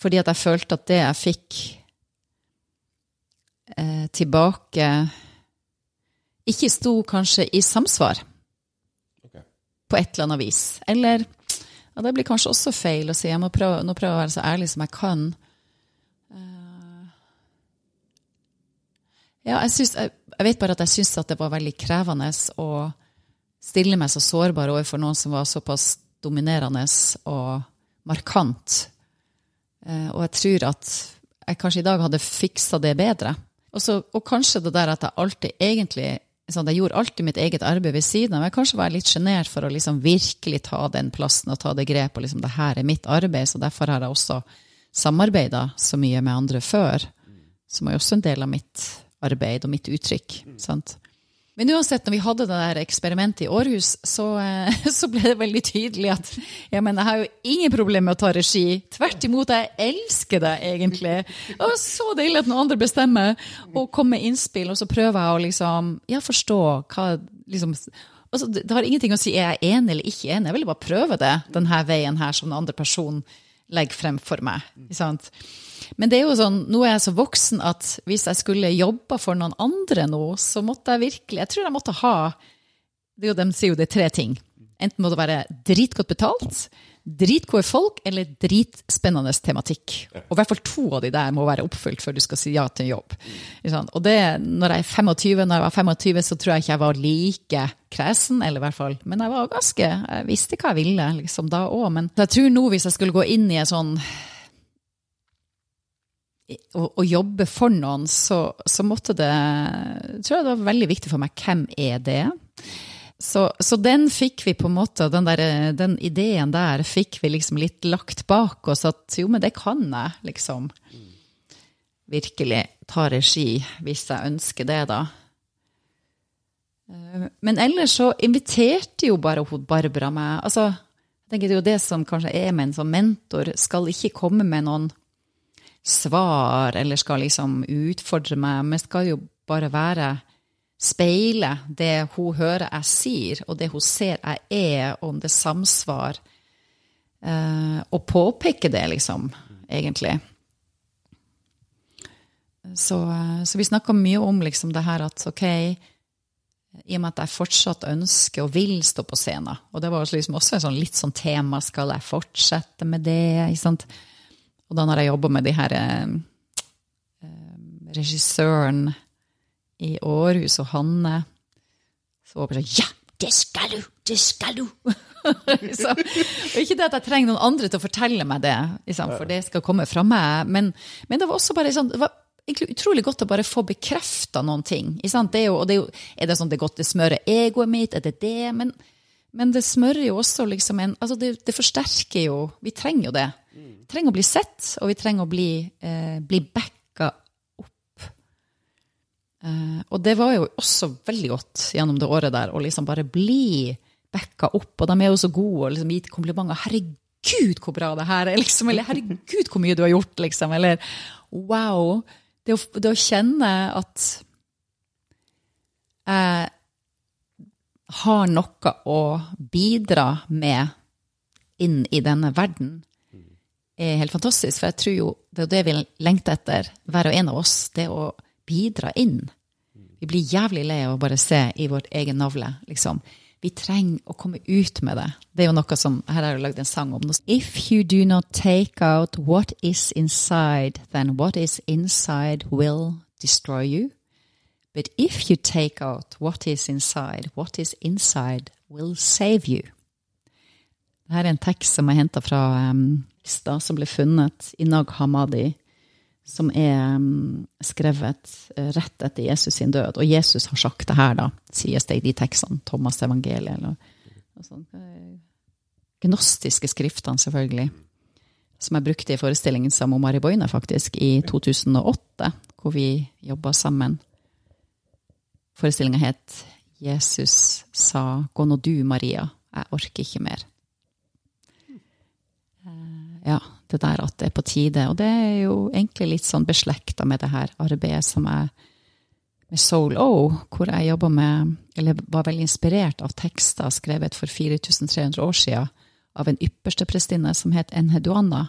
fordi at jeg følte at det jeg fikk eh, tilbake ikke sto kanskje i samsvar
Okay.
på et eller annet vis. Eller ja, det blir kanskje også feil å si. Jeg må prøve, nå prøver jeg å være så ærlig som jeg kan. Ja, jeg, synes, jeg, jeg vet bare at jeg syns at det var veldig krevende å stille meg så sårbar overfor noen som var såpass dominerende og markant. Eh, og jeg tror at jeg kanskje i dag hadde fiksa det bedre. Og, så, og kanskje det der at jeg alltid egentlig sånn, Jeg gjorde alltid mitt eget arbeid ved siden av. Men kanskje var jeg litt sjenert for å liksom virkelig ta den plassen og ta det grepet. Liksom, det her er mitt arbeid, så derfor har jeg også samarbeida så mye med andre før. Som er også en del av mitt arbeid og mitt uttrykk. sant? Men uansett, når vi hadde det der eksperimentet i Århus, så, eh, så, ble det veldig tydelig at ja, men jeg har jo ingen problemer med å ta regi. Tvert imot, jeg elsker det egentlig. Det var så deilig at noen andre bestemmer og kommer med innspill, og så prøver jeg å liksom, ja, forstå hva liksom, altså, Det har ingenting å si er jeg enig eller ikke enig, jeg vil bare prøve det denne veien her som den andre personen legger frem for meg. Ikke sant? Men det er jo sånn, nå er jeg så voksen at hvis jeg skulle jobba for noen andre nå, så måtte jeg virkelig Jeg tror jeg måtte ha det jo, De sier jo det er tre ting. Enten må det være dritgodt betalt, dritgode folk eller dritspennende tematikk. Og i hvert fall to av de der må være oppfylt før du skal si ja til en jobb. Og det, når jeg er 25, når jeg var 25, så tror jeg ikke jeg var like kresen, eller i hvert fall, men jeg var ganske, jeg visste hva jeg ville liksom da òg. Men jeg tror nå, hvis jeg skulle gå inn i en sånn å, å, jobbe for noen, så, så, måtte det tror jeg det var veldig viktig for meg hvem er det så, så den fikk vi på en måte, den, der, den, ideen der fikk vi liksom litt lagt bak oss. At jo, men det kan jeg, liksom. Virkelig ta regi, hvis jeg ønsker det, da. Eh, men ellers så inviterte jo bare hun Barbara meg. Altså, jeg tenker Det er jo det som kanskje er med en sånn mentor. Skal ikke komme med noen svar eller skal liksom utfordre meg, men skal jo bare være speile det hun hører jeg sier, og det hun ser jeg er, om det samsvar. Uh, og påpeke det, liksom, egentlig. Så, uh, så vi snakka mye om liksom det her at ok, i og med at jeg fortsatt ønsker og vil stå på scenen, og det var liksom også sånn, litt sånn tema, skal jeg fortsette med det? ikke sant? Og da når jeg jobba med de her eh, regissøren i Århus og Hanne. Så var det sånn Ja, det skal du! Det skal du! så, og ikke det at jeg trenger noen andre til å fortelle meg det, liksom, for det skal komme fra meg, men, men det var også bare sånn det var utrolig godt å bare få bekrefta noen ting. Det er, jo, det er, jo, er det sånn det godt det smører egoet mitt? Er det det? Men, men det smører jo også liksom en altså det, det, forsterker jo Vi trenger jo det. Vi trenger å bli sett, og vi trenger å bli, eh, bli backa opp. Eh, og det var jo også veldig godt gjennom det året der å liksom bare bli backa opp. Og de er jo så gode og liksom gitt komplimenter. 'Herregud, hvor bra det her er!' Liksom. Eller 'Herregud, hvor mye du har gjort!' Liksom. Eller 'wow'. Det å, det å kjenne at jeg har noe å bidra med inn i denne verden, er helt fantastisk. For jeg tror jo det er det vi lengter etter, hver og en av oss. Det å bidra inn. Vi blir jævlig lei av å bare se i vårt egen navle. Liksom. Vi trenger å komme ut med det. Det er jo noe som Her har jeg lagd en sang om. If you do not take out what is inside, then what is inside will destroy you. But if you take out what is inside, what is inside will save you. Dette er en tekst som er henta fra um, lista som ble funnet i Nag Hamadi som er um, skrevet uh, rett etter Jesus sin død. Og Jesus har sagt det her, da, sies det i de tekstene. Thomas' evangeliet. eller. Gnostiske skriftene, selvfølgelig. Som jeg brukte i forestillingen sammen med Mari Boine, faktisk, i 2008, hvor vi jobba sammen. Forestillinga het 'Jesus sa 'Gå nå du, Maria, jeg orker ikke mer'. Ja det der at det er på tide. Og det er jo egentlig litt sånn beslekta med det her arbeidet som jeg med Soul O, hvor jeg jobba med, eller var veldig inspirert av tekster skrevet for 4300 år siden av en yppersteprestinne som het Enheduanna,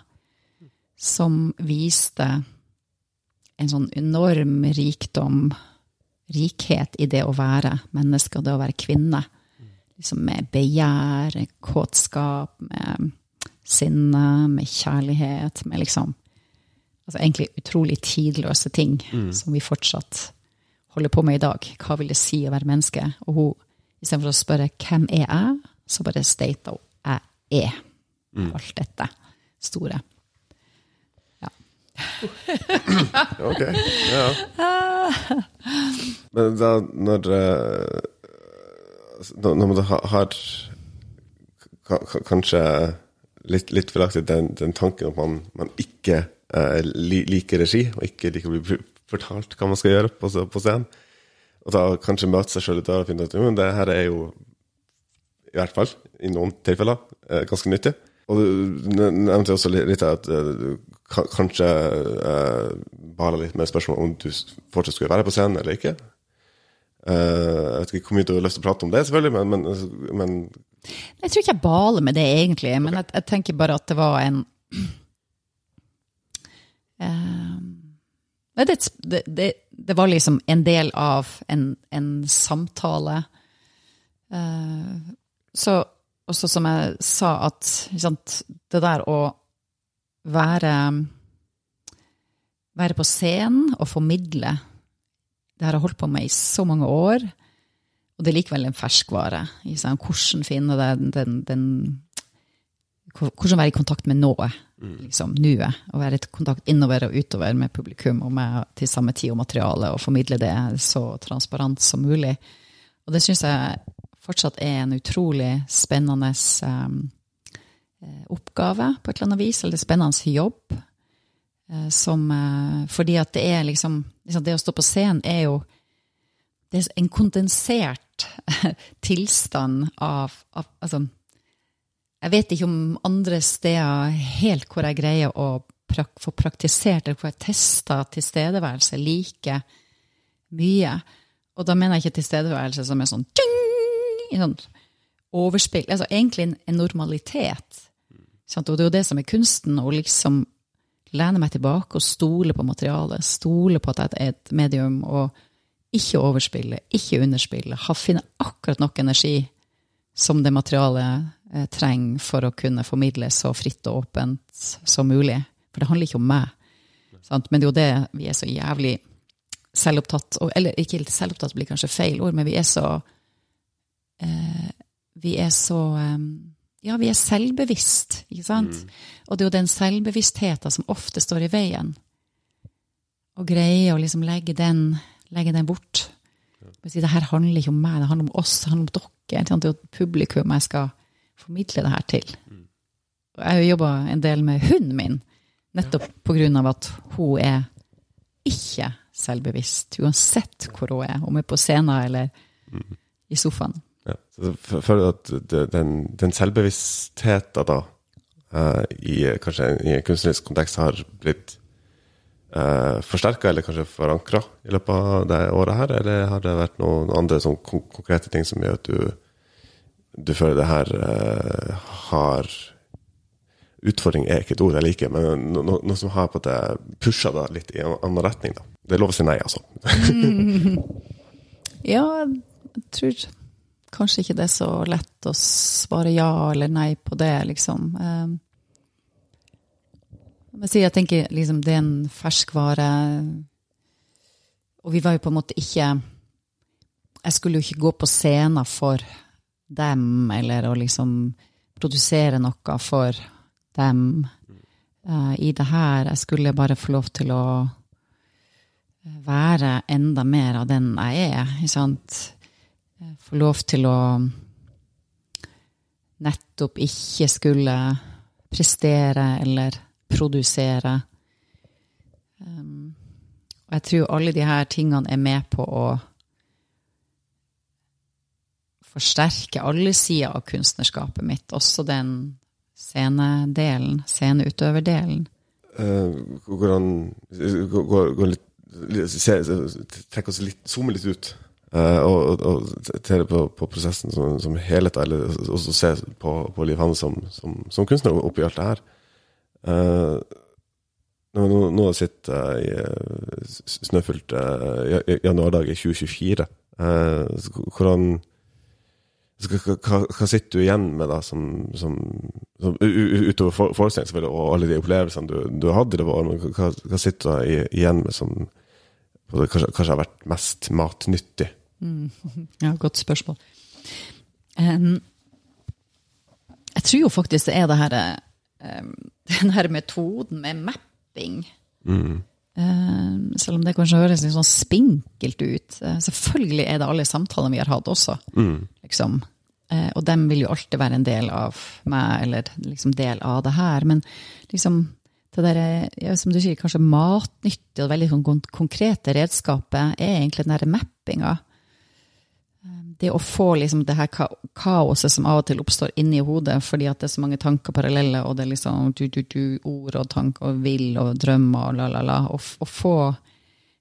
som viste en sånn enorm rikdom, rikhet i det å være menneske og det å være kvinne. Liksom med begjær, kåtskap, med sinne, med kjærlighet, med liksom altså Egentlig utrolig tidløse ting som vi fortsatt holder på med i dag. Hva vil det si å være menneske? Og hun, istedenfor å spørre 'hvem er jeg', så bare stater hun 'jeg er'. Alt dette store.
Ok, ja. Men da, når eh, Når når man ha- har ka- ka- kanskje litt, litt feilaktig den, den tanken at man, man ikke eh, li, liker regi, og ikke liker å bli fortalt hva man skal gjøre på, på scenen, og da kanskje møte seg sjøl der og finne ut at det her er jo, i hvert fall i noen tilfeller, eh, ganske nyttig. Og du nevnte også litt at eh, du kanskje eh, bare litt med spørsmål om du fortsatt skulle være på scenen eller ikke. Eh, jeg vet ikke hvor mye du har lyst til å prate om det, selvfølgelig, men, men, men
Jeg tror ikke jeg baler med det, egentlig, men jeg, jeg tenker bare at det var en uh, det, det, det, var liksom en del av en, en samtale. Uh, så også som jeg sa, at sant, det der å være Være på scenen og formidle det har jeg holdt på med i så mange år. Og det er likevel en ferskvare. ikke? Hvordan finne den, den, den Hvordan være i kontakt med nået, liksom, nuet. Og være i kontakt innover og utover med publikum og med til samme tid og materiale, og formidle det så transparent som mulig. Og det syns jeg fortsatt er en utrolig spennende um, oppgave, på et eller annet vis, eller spennende jobb. Eh, Som, eh, fordi at det er liksom, Det å stå på scenen er jo det er en kondensert tilstand av, av altså, Jeg vet ikke om andre steder helt hvor jeg greier å få praktisert, eller hvor jeg tester tilstedeværelse like mye. Og da mener jeg ikke tilstedeværelse som er sånn, tjing, sånn overspill. Altså egentlig en, en normalitet. Sant? Og det er jo det som er kunsten, å liksom lene meg tilbake og stole på materialet, stole på at jeg er et medium, og ikke overspille, ikke underspille, finne akkurat nok energi som det materialet eh, trenger for å kunne formidle så fritt og åpent som mulig. For det handler ikke om meg. Sant? Men det er jo det vi er så jævlig selvopptatt, og, eller ikke selvopptatt blir kanskje feil ord, men vi er så eh, Vi er så eh, Ja, vi er selvbevisst, ikke sant? Og det er jo den selvbevisstheten som ofte står i veien. Å greie å liksom legge den, legge den bort. Si, det her handler ikke om meg, det handler om oss, det handler om dere. Det er jo publikum jeg skal formidle det her til. Og jeg har jo jobba en del med hunden min, nettopp på grunn av at hun er ikke selvbevisst, uansett hvor hun er, om hun er på scenen eller i sofaen.
Føler du at den, den selvbevisstheten da, eh, i kanskje i en kunstnerisk kontekst har blitt uh, forsterka eller kanskje forankra i løpet av det året her, eller har det vært noen andre sånn konkrete ting som gjør at du, du føler det her uh, har Utfordring er ikke et ord jeg liker, men no, no, noe som har på måte pusha deg litt i en annen retning. da. Det er lov å si nei, altså.
Ja, jeg tror kanskje ikke det er så lett å svare ja eller nei på det, liksom. Eh, Men jeg tenker liksom det er en ferskvare, og vi var jo på en måte ikke Jeg skulle jo ikke gå på scenen for dem, eller å liksom produsere noe for dem eh, i det her. Jeg skulle bare få lov til å være enda mer av den jeg er. Ikke sant? Få lov til å nettopp ikke skulle prestere eller produsere. Um, og jeg tror alle de her tingene er med på å forsterke alle sider av kunstnerskapet mitt, også den scenedelen, sceneutøverdelen.
Uh, hvordan gå, går gå litt, se, litt, zoome litt ut. Eh, og, og, og på, på prosessen som, som helhet, eller også se på, på Liv Hanne som, som, som kunstner oppi alt det her. Uh, Nå, nå, sitter jeg i eh, snøfylt eh, ja- ja- januardag i 2024. Eh, så hvordan hva, hva, sitter du igjen med da, som, som, som Utover for- forestillingen og alle de opplevelsene du, du hadde i det var, men hva, hva sitter du igjen med som kanskje, kanskje har vært mest matnyttig?
Ja, godt spørsmål. Um, jeg tror jo faktisk det er det her, um, den her metoden med mapping.
Mm.
Um, selv om det kanskje høres litt sånn spinkelt ut. Uh, selvfølgelig er det alle samtalene vi har hatt også.
Mm.
Liksom. Uh, og dem vil jo alltid være en del av meg, eller liksom del av det her. Men liksom det der, er, ja, som du sier, kanskje matnyttig og veldig sånn konkrete redskapet er egentlig den derre mappinga. Eh, Det å få liksom det her kaoset som av og til oppstår inni hodet fordi at det er så mange tanker parallelle, og det er liksom du, du, du, ord og tanker og vil og drømmer og la, la, la. Å få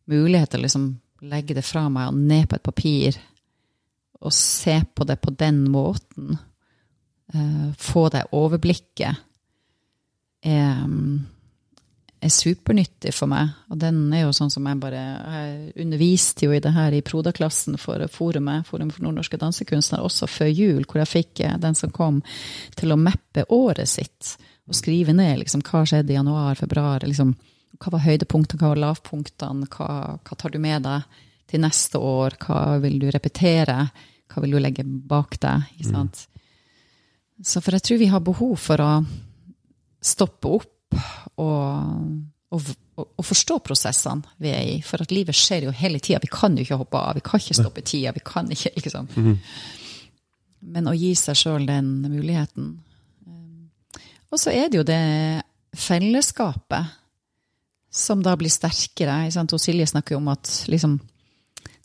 mulighet til å liksom legge det fra meg og ned på et papir og se på det på den måten, uh, få det overblikket, er, mm, er supernyttig for meg. Og den er jo sånn som jeg bare Jeg underviste jo i det her i Proda-klassen for forumet, Forum for nordnorske dansekunstnere, også før jul, hvor jeg fikk eh, den som kom til å mappe året sitt og skrive ned liksom, hva skjedde i januar, februar. liksom, hva var høydepunktene, hva var lavpunktene, hva, hva tar du med deg til neste år, hva vil du repetere, hva vil du legge bak deg? ikke sant? Så for jeg tror vi har behov for å stoppe opp og, og, og forstå prosessene vi er i. For at livet skjer jo hele tida. Vi kan jo ikke hoppe av, vi kan ikke stoppe tida. vi kan ikke, liksom. Men å gi seg sjøl den muligheten. Um, Og så er det jo det fellesskapet som da blir sterkere. sant? Og Silje snakker jo om at liksom,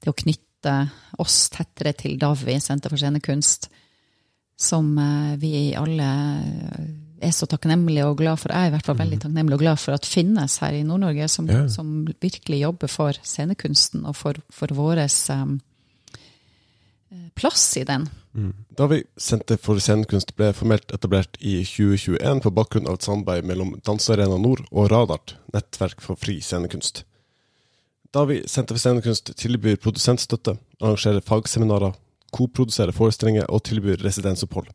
det å knytte oss tettere til Davi, Senter for scenekunst, som eh, vi alle er så takknemlig og glad for. Jeg er i hvert fall veldig takknemlig og glad for at finnes her i Nord-Norge, som,
Ja.
som virkelig jobber for scenekunsten og for, for vår plass i den.
Da vi Senter for scenekunst ble formelt etablert i 2021 på bakgrunn av et samarbeid mellom Dansearena Nord og Radart, nettverk for fri scenekunst. Da vi Senter for scenekunst tilbyr produsentstøtte, arrangerer fagseminarer, koproduserer forestillinger og tilbyr residensopphold.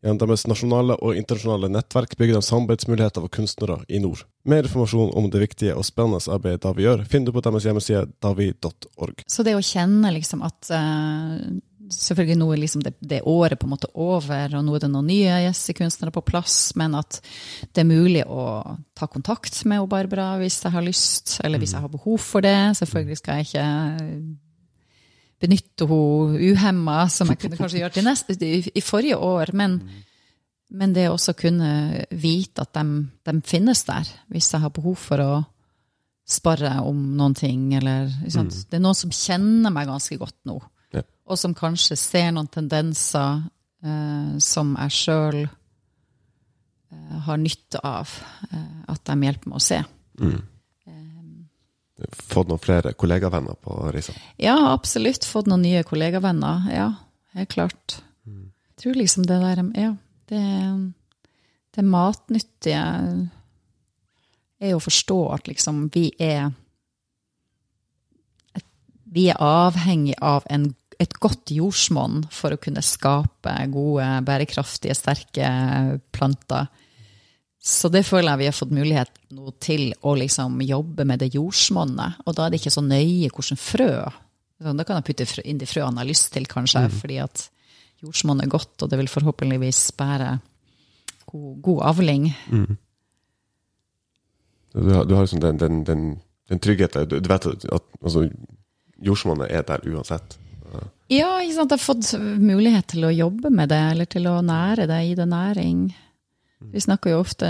Gjennom deres nasjonale og internasjonale nettverk bygger de samarbeidsmuligheter for kunstnere i nord. Mer informasjon om det viktige og spennende arbeidet Davi gjør, finner du på deres hjemmeside davi.org.
Så det å kjenne liksom at uh Selvfølgelig nå er liksom det, det året på en måte over, og nå er det noen nye gjestekunstnere på plass, men at det er mulig å ta kontakt med Barbara hvis jeg har lyst, eller hvis jeg har behov for det. Selvfølgelig skal jeg ikke benytte henne uhemma, som jeg kunne kanskje gjøre neste, i, i forrige år. Men, men det å også kunne vite at de, de finnes der, hvis jeg har behov for å sparre om noen ting, eller mm. Det er noen som kjenner meg ganske godt nå,
Ja.
og som kanskje ser noen tendenser eh, som jeg sjøl eh, har nytte av eh, at de hjelper meg å se.
Fått noen flere kollegavenner på reisa.
Ja, absolutt. Fått noen nye kollegavenner. Ja, helt klart. Jeg tror liksom det der Ja, det, det matnyttige er å forstå at liksom vi er Vi er avhengig av en, et godt jordsmonn for å kunne skape gode, bærekraftige, sterke planter. Så det føler jeg vi har fått mulighet nå til å liksom jobbe med det jordsmonnet. Og da er det ikke så nøye hvordan frø. Da kan jeg putte inn de frøene jeg har lyst til, kanskje, fordi at jordsmonnet er godt, og det vil forhåpentligvis bære god, god avling.
Du har, du har liksom den, den, den, den tryggheten. Du, vet at altså, jordsmonnet er der uansett.
Ja, ikke sant? Jeg har fått mulighet til å jobbe med det, eller til å nære det, gi det næring. Vi snakker jo ofte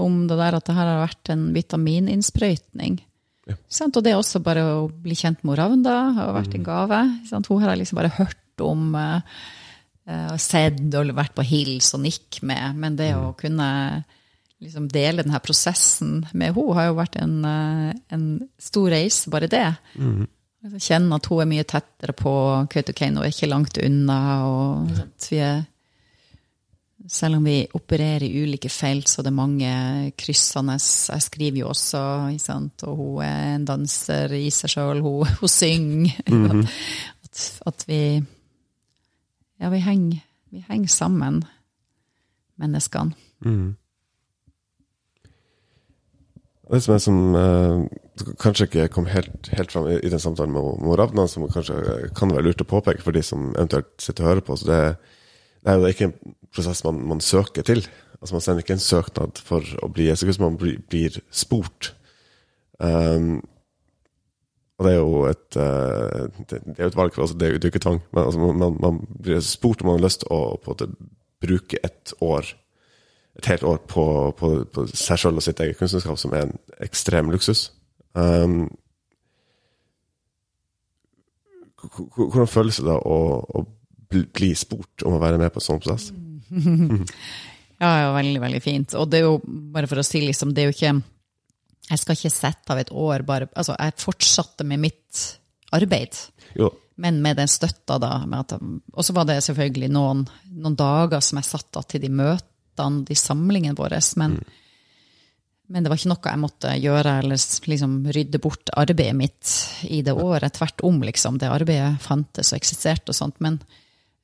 om det der at det her har vært en vitamininnsprøytning.
Ja.
Og det er også bare å bli kjent med Ravnda har vært en gave. Sant? Hun har jeg liksom bare hørt om, og eh, sett og vært på hils og nikk med. Men det å kunne liksom dele denne prosessen med henne har jo vært en, eh, en stor reise, bare det. Mm. Kjenne at hun er mye tettere på Kautokeino, ikke langt unna. og at vi er selv om vi opererer i ulike felt, så det er mange kryssende. Jeg skriver jo også, sant? og hun er en danser i seg sjøl. Hun, hun, synger. Mm -hmm. at, at, vi Ja, vi henger, vi henger sammen, menneskene. Mm.
Det som som eh, kanskje ikke kom helt, helt fram i, i, den samtalen med, med Ravna, som kanskje kan være lurt å påpeke for de som eventuelt sitter og hører på. så det er det er ikke en prosess man, man, søker til. Altså Man sender ikke en søknad for å bli Jesus, man blir, blir spurt. Um, og det er jo et, uh, det, det, er et valg, altså det, er jo ikke tvang. Men altså man, man, blir spurt om man har lyst til å på en bruke et år, et helt år på, på, på seg sjøl og sitt eget kunstnerskap, som er en ekstrem luksus. Um, hvordan føles det da å, å bli spurt om å være med på sånn prosess.
ja, ja, veldig, veldig fint. Og det er jo, bare for å si liksom, det er jo ikke Jeg skal ikke sette av et år bare Altså, jeg fortsatte med mitt arbeid. Jo. Men med den støtta, da. Og så var det selvfølgelig noen, noen, dager som jeg satt av til de møtene, de samlingene våre. Men, mm. men, det var ikke noe jeg måtte gjøre eller liksom rydde bort arbeidet mitt i det året. Tvert om, liksom. Det arbeidet fantes og eksisterte og sånt. Men,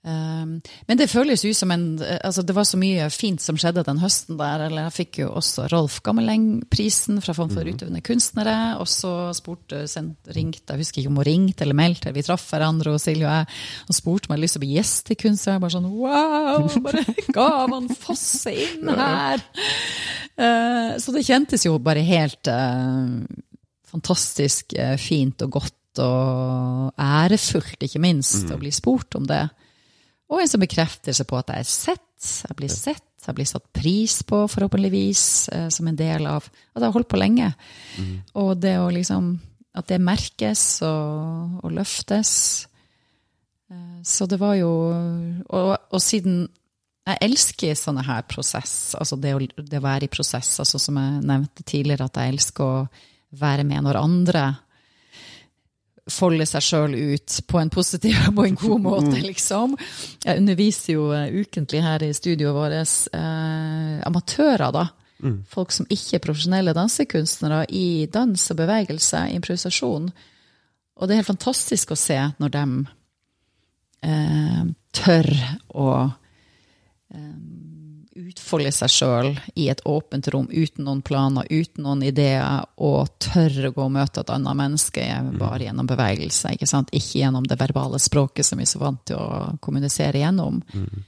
men det føles ut som en altså Det var så mye fint som skjedde den høsten der. eller Jeg fikk jo også Rolf Gammeleng-prisen fra Fond for mhm. utøvende kunstnere. Og så spurte, sendt, ringte, jeg husker ikke om hun ringte eller meldte, vi traff hverandre, og Silje og jeg, og spurte om jeg hadde lyst til å bli gjestekunstner. Bare sånn wow! Bare gavene fosse inn her! Uh, så det kjentes jo bare helt uh, fantastisk fint og godt og ærefullt, ikke minst, å bli spurt om det. Og en sånn bekreftelse på at jeg er sett, jeg blir sett, jeg blir satt pris på, forhåpentligvis, eh, som en del av at jeg har holdt på lenge. Mm. Og det å liksom At det merkes og, og løftes. Eh, så det var jo og, og, siden jeg elsker sånne her prosess, altså det å, det å være i prosess, altså som jeg nevnte tidligere, at jeg elsker å være med når andre folde seg sjøl ut på en positiv og en god måte, mm. liksom. Jeg underviser jo uh, ukentlig her i studioet vårt eh, amatører, da. Mm. Folk som ikke er profesjonelle dansekunstnere i dans og bevegelse, improvisasjon. Og det er helt fantastisk å se når de eh, tør å utfolde seg sjøl i et åpent rom uten noen planer, uten noen ideer, og tørre å gå og møte et annet menneske bare gjennom bevegelse. Ikke sant? Ikke gjennom det verbale språket som vi er så vant til å kommunisere gjennom. Mm.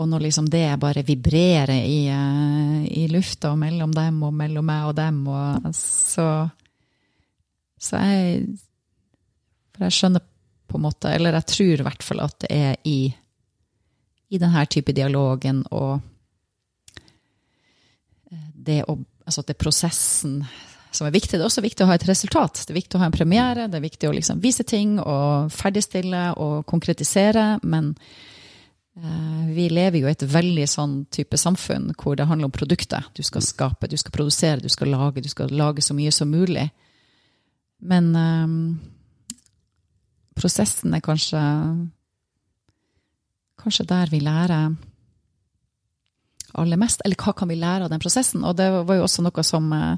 Og når liksom det bare vibrerer i, eh, i, lufta og mellom dem og mellom meg og dem, og så Så jeg For jeg skjønner på en måte, eller jeg tror i hvert fall at det er i, i denne type dialogen og det, å, altså det er prosessen som er viktig. Det er også viktig å ha et resultat. Det er viktig å ha en premiere, det er viktig å liksom vise ting og ferdigstille og konkretisere. Men eh, vi lever jo i et veldig sånn type samfunn hvor det handler om produktet. Du skal skape, du skal produsere, du skal lage, du skal lage så mye som mulig. Men eh, prosessen er kanskje Kanskje der vi lærer aller mest? Eller hva kan vi lære av den prosessen? Og det var jo også noe som uh,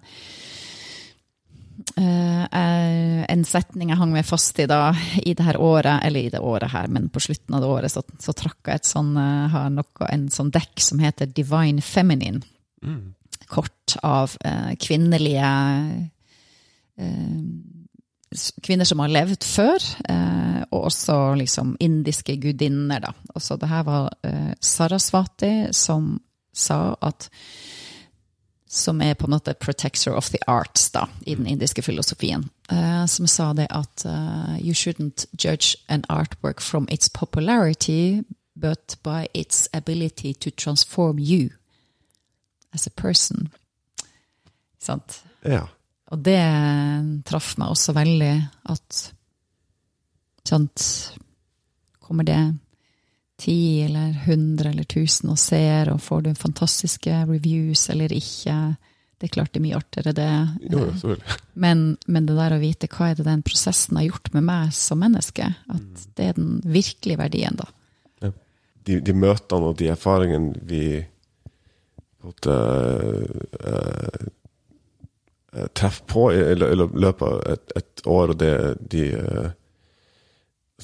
En setning jeg hang meg fast i da, i det her året, eller i det året her, men på slutten av det året, så, så trakk jeg et sånn, har noe, en sånn dekk som heter Divine Feminine. Mm. Kort av uh, kvinnelige kvinner som har levd før, og også liksom indiske gudinner. da. Også det her var Sarasvati som sa at som er på en måte 'protector of the arts' da, i den indiske filosofien. Uh, som sa det at uh, you shouldn't judge an artwork from its popularity, but by its ability to transform you as a person. Sant?
Ja.
Og det traff meg også veldig, at sant Kommer det ti eller hundre eller tusen og ser, og får du fantastiske reviews eller ikke. Det er klart det er mye artigere, det.
Jo,
men, men, det der å vite hva er det den prosessen har gjort med meg som menneske, at mm. det er den virkelige verdien, da.
Ja. de, de møtene og de erfaringene vi måte eh, eh, treffer på i, i lø- i løpet av et, et år, og det, de, eh,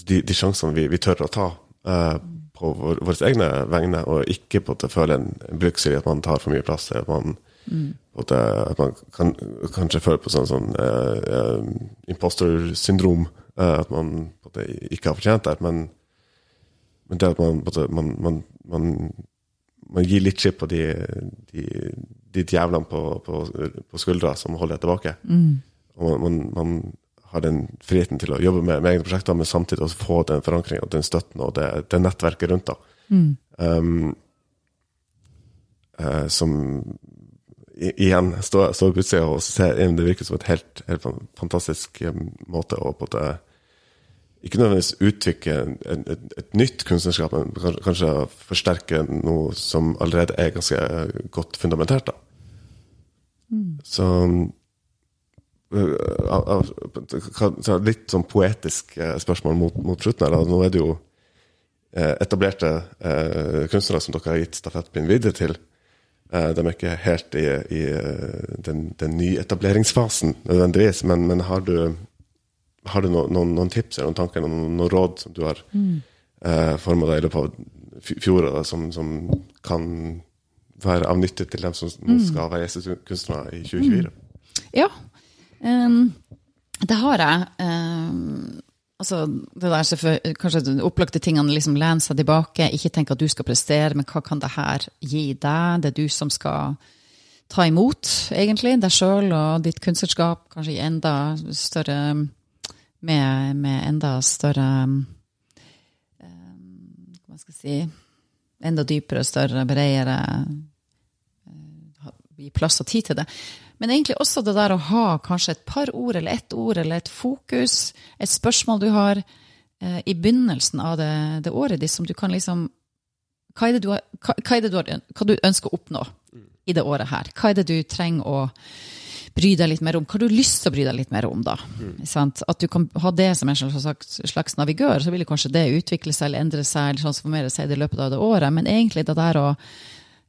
de, de sjansene vi, vi tør å ta eh, på vår, våre egne vegne, og ikke på måte føle en, en bruksel i at man tar for mye plass. At man, mm. at, at man kan, kanskje føler på sånn, sånn uh, impostorsyndrom. imposter-syndrom. eh, at man måte, ikke har fortjent det. Men, men det at man, måte, man, man, man, man gir litt skip på de, de, de djevlene på, på, på skuldra som holder deg tilbake. Og man, man, man har den friheten til å jobbe med, med egne prosjekter, men samtidig også få den forankringa, den støtten og det, det nettverket rundt. da. Um, uh, som i, igjen står stå på utsida og ser inn, det virker som et helt, helt fantastisk eh, måte å på det, ikke nødvendigvis uttrykke en, et, et nytt kunstnerskap, men kanskje, kanskje forsterke noe som allerede er ganske godt fundamentert. da. Kan- så Litt sånn poetisk eh, spørsmål mot, mot slutten her. Nå er det jo eh, etablerte eh, kunstnere som dere har gitt stafettpinnen videre til. Eh, de er ikke helt i, i eh, den, den nyetableringsfasen nødvendigvis, men, men har du, har du noen, noen, tips eller noen tanker, noen, noen råd som du har mm. forma deg i løpet av fj- fjoråret, som, som kan være av nytte til dem som nå skal være gjestekunstnere i 2024?
Ja, ehm, det har jeg. Um, altså, det der kanskje de opplagte tingene liksom lene seg tilbake. Ikke tenk at du skal prestere, men hva kan det her gi deg? Det er du som skal ta imot, egentlig, deg sjøl og ditt kunstnerskap, kanskje i enda større Med, med enda større um, Hva skal jeg si Enda dypere, større, bredere gi plass og tid til det. Men egentlig også det der å ha kanskje et par ord eller ett ord eller et fokus, et spørsmål du har eh, i begynnelsen av det, det året ditt som du kan liksom hva er, det du har, hva, hva er det du har, hva du ønsker å oppnå i det året her? Hva er det du trenger å bry deg litt mer om? Hva har du lyst til å bry deg litt mer om, da? Sant? At du kan ha det som en slags, slags navigør, så vil kanskje det utvikle seg eller endre seg eller transformere seg i løpet av det året. Men egentlig det der å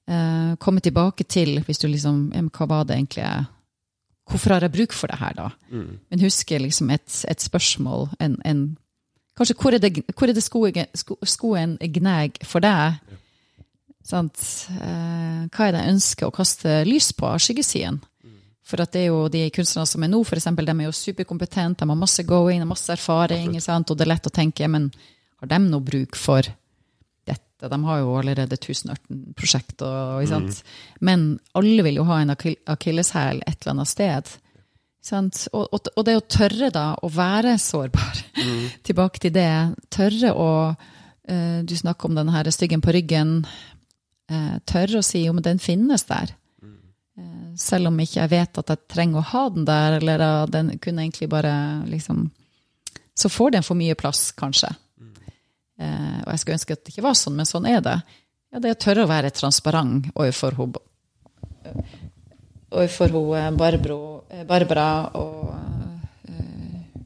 eh, komme tilbake til, hvis du liksom Hva var det egentlig Hvorfor har jeg bruk for det her, da? Men huske liksom et, et spørsmål, en, en Kanskje hvor er det, hvor er det skoen, sko, skoen gnag for deg? Sant? Eh, hva er det jeg ønsker å kaste lys på av skyggesiden? For at det er jo de kunstnerne som er nå, for eksempel, de er jo superkompetente, de har masse going, de har masse erfaring, sant? og det er lett å tenke, men har de noe bruk for? De har jo allerede 1018-prosjekt, og, ikke sant? men alle vil jo ha en akil- akilleshæl et eller annet sted. Sant? Og, og, og det å tørre da å være sårbar, tilbake til det, tørre å uh, Du snakker om den her styggen på ryggen. Uh, tørre å si om den finnes der. Uh, selv om ikke jeg vet at jeg trenger å ha den der, eller at den kunne egentlig bare liksom Så får den for mye plass, kanskje. Eh, og jeg skulle ønske at det ikke var sånn, men sånn er det. Ja, det å tørre å være transparent overfor henne overfor hun Barbro, eh, Barbara og, eh,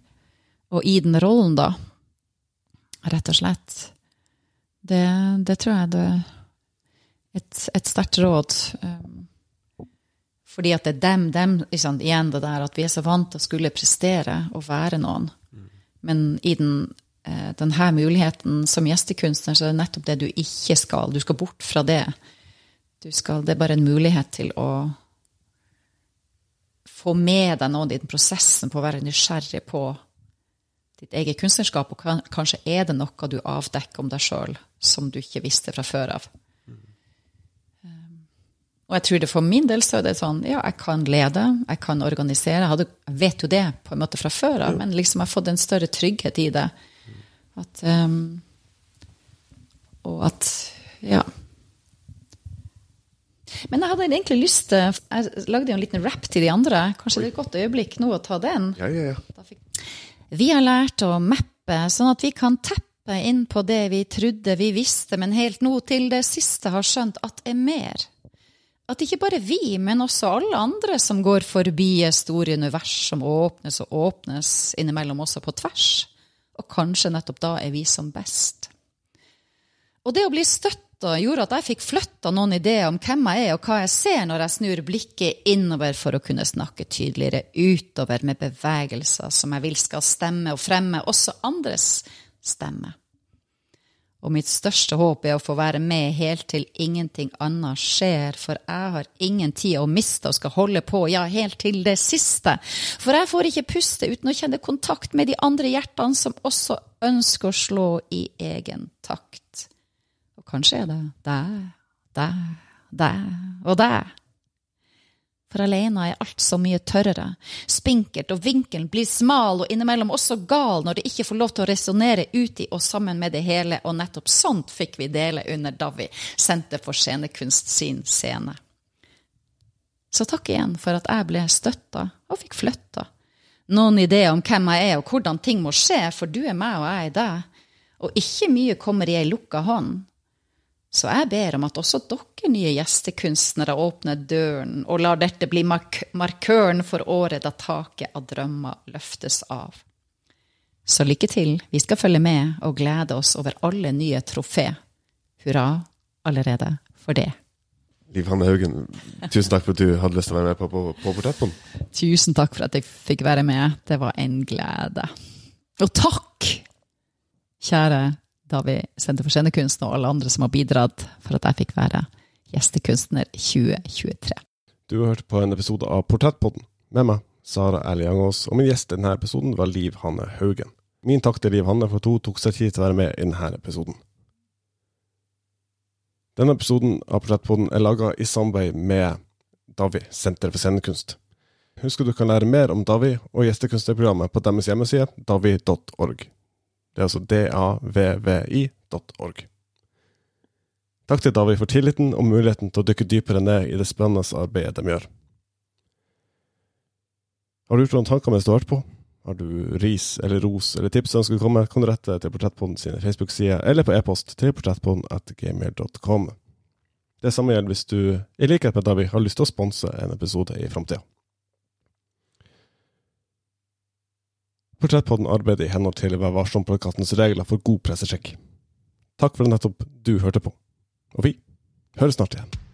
og i den rollen, da. Rett og slett. Det, det tror jeg det er et, et sterkt råd. Fordi at det er dem, dem liksom, igjen det der at vi er så vant til å skulle prestere og være noen. Men i den, eh, denne muligheten som gjestekunstner, så er det nettopp det du ikke skal. Du skal bort fra det. Du skal, det er bare en mulighet til å få med deg noen i den prosessen på å være nysgjerrig på ditt eget kunstnerskap, og kan, kanskje er det noe du avdekker om deg sjøl som du ikke visste fra før av. Um, Og jeg tror det for min del så er det sånn, ja, jeg kan lede, jeg kan organisere, jeg, hadde, jeg vet jo det på en måte fra før av, men liksom jeg har fått en større trygghet i det. At, um, og at, ja. Men jeg hadde egentlig lyst til Jeg lagde jo en liten rap til de andre. Kanskje det er et godt øyeblikk nå å ta den?
Ja, ja, ja.
Vi har lært å mappe, sånn at vi kan teppe inn på det vi trodde vi visste, men helt nå til det siste har skjønt at er mer. At ikke bare vi, men også alle andre som går forbi et store univers som åpnes og åpnes innimellom også på tvers. Og kanskje nettopp da er vi som best. Og det å bli støtta gjorde at jeg fikk flytta noen ideer om hvem jeg er, og hva jeg ser når jeg snur blikket innover for å kunne snakke tydeligere utover med bevegelser som jeg vil skal stemme og fremme også andres stemme. Og mitt største håp er å få være med helt til ingenting annet skjer, for jeg har ingen tid å miste og skal holde på, ja, helt til det siste. For jeg får ikke puste uten å kjenne kontakt med de andre hjertene som også ønsker å slå i egen takt. Og kanskje er det deg, deg, deg og deg for alene er alt så mye tørrere. Spinkelt, og vinkelen blir smal og innimellom også gal når det ikke får lov til å resonnere uti og sammen med det hele, og nettopp sånt fikk vi dele under Davi, Senter for scenekunst sin scene. Så takk igjen for at jeg ble støtta og fikk flytta. Noen ideer om hvem jeg er og hvordan ting må skje, for du er meg og jeg er deg. Og ikke mye kommer i ei lukka hånd. Så jeg ber om at også dere nye gjestekunstnere åpner døren og lar dette bli mark markøren for året da taket av drømmer løftes av. Så lykke til, vi skal følge med og glede oss over alle nye trofé. Hurra allerede for det.
Liv Hanne Haugen, tusen takk for at du hadde lyst til å være med på, på, på Portrettbånd.
Tusen takk for at jeg fikk være med. Det var en glede. Og takk, kjære Davi sendte for scenekunst og alle andre som har bidratt for at jeg fikk være gjestekunstner 2023.
Du har hørt på en episode av Portrettpodden med meg, Sara Erliangås, og min gjest i denne episoden var Liv Hanne Haugen. Min takk til Liv Hanne for at hun tok seg tid til å være med i denne episoden. Denne episoden av Portrettpodden er laga i samarbeid med Davi, Senter for scenekunst. Husk at du kan lære mer om Davi og gjestekunstnerprogrammet på deres hjemmeside davi.org. Det er altså davvi.org. Takk til David for tilliten og muligheten til å dykke dypere ned i det spennende arbeidet de gjør. Har du gjort noen tanker mens du har hørt på? Har du ris eller ros eller tips som å komme, kan du rette til Portrettpodden sine Facebook-sider eller på e-post til portrettpodden.gmail.com. Det samme gjelder hvis du, i likhet med David, har lyst til å sponse en episode i framtida. Portrettpodden arbeider i henhold til Vær varsom-plakatens regler for god pressesjekk. Takk for det nettopp du hørte på, og vi høres snart igjen.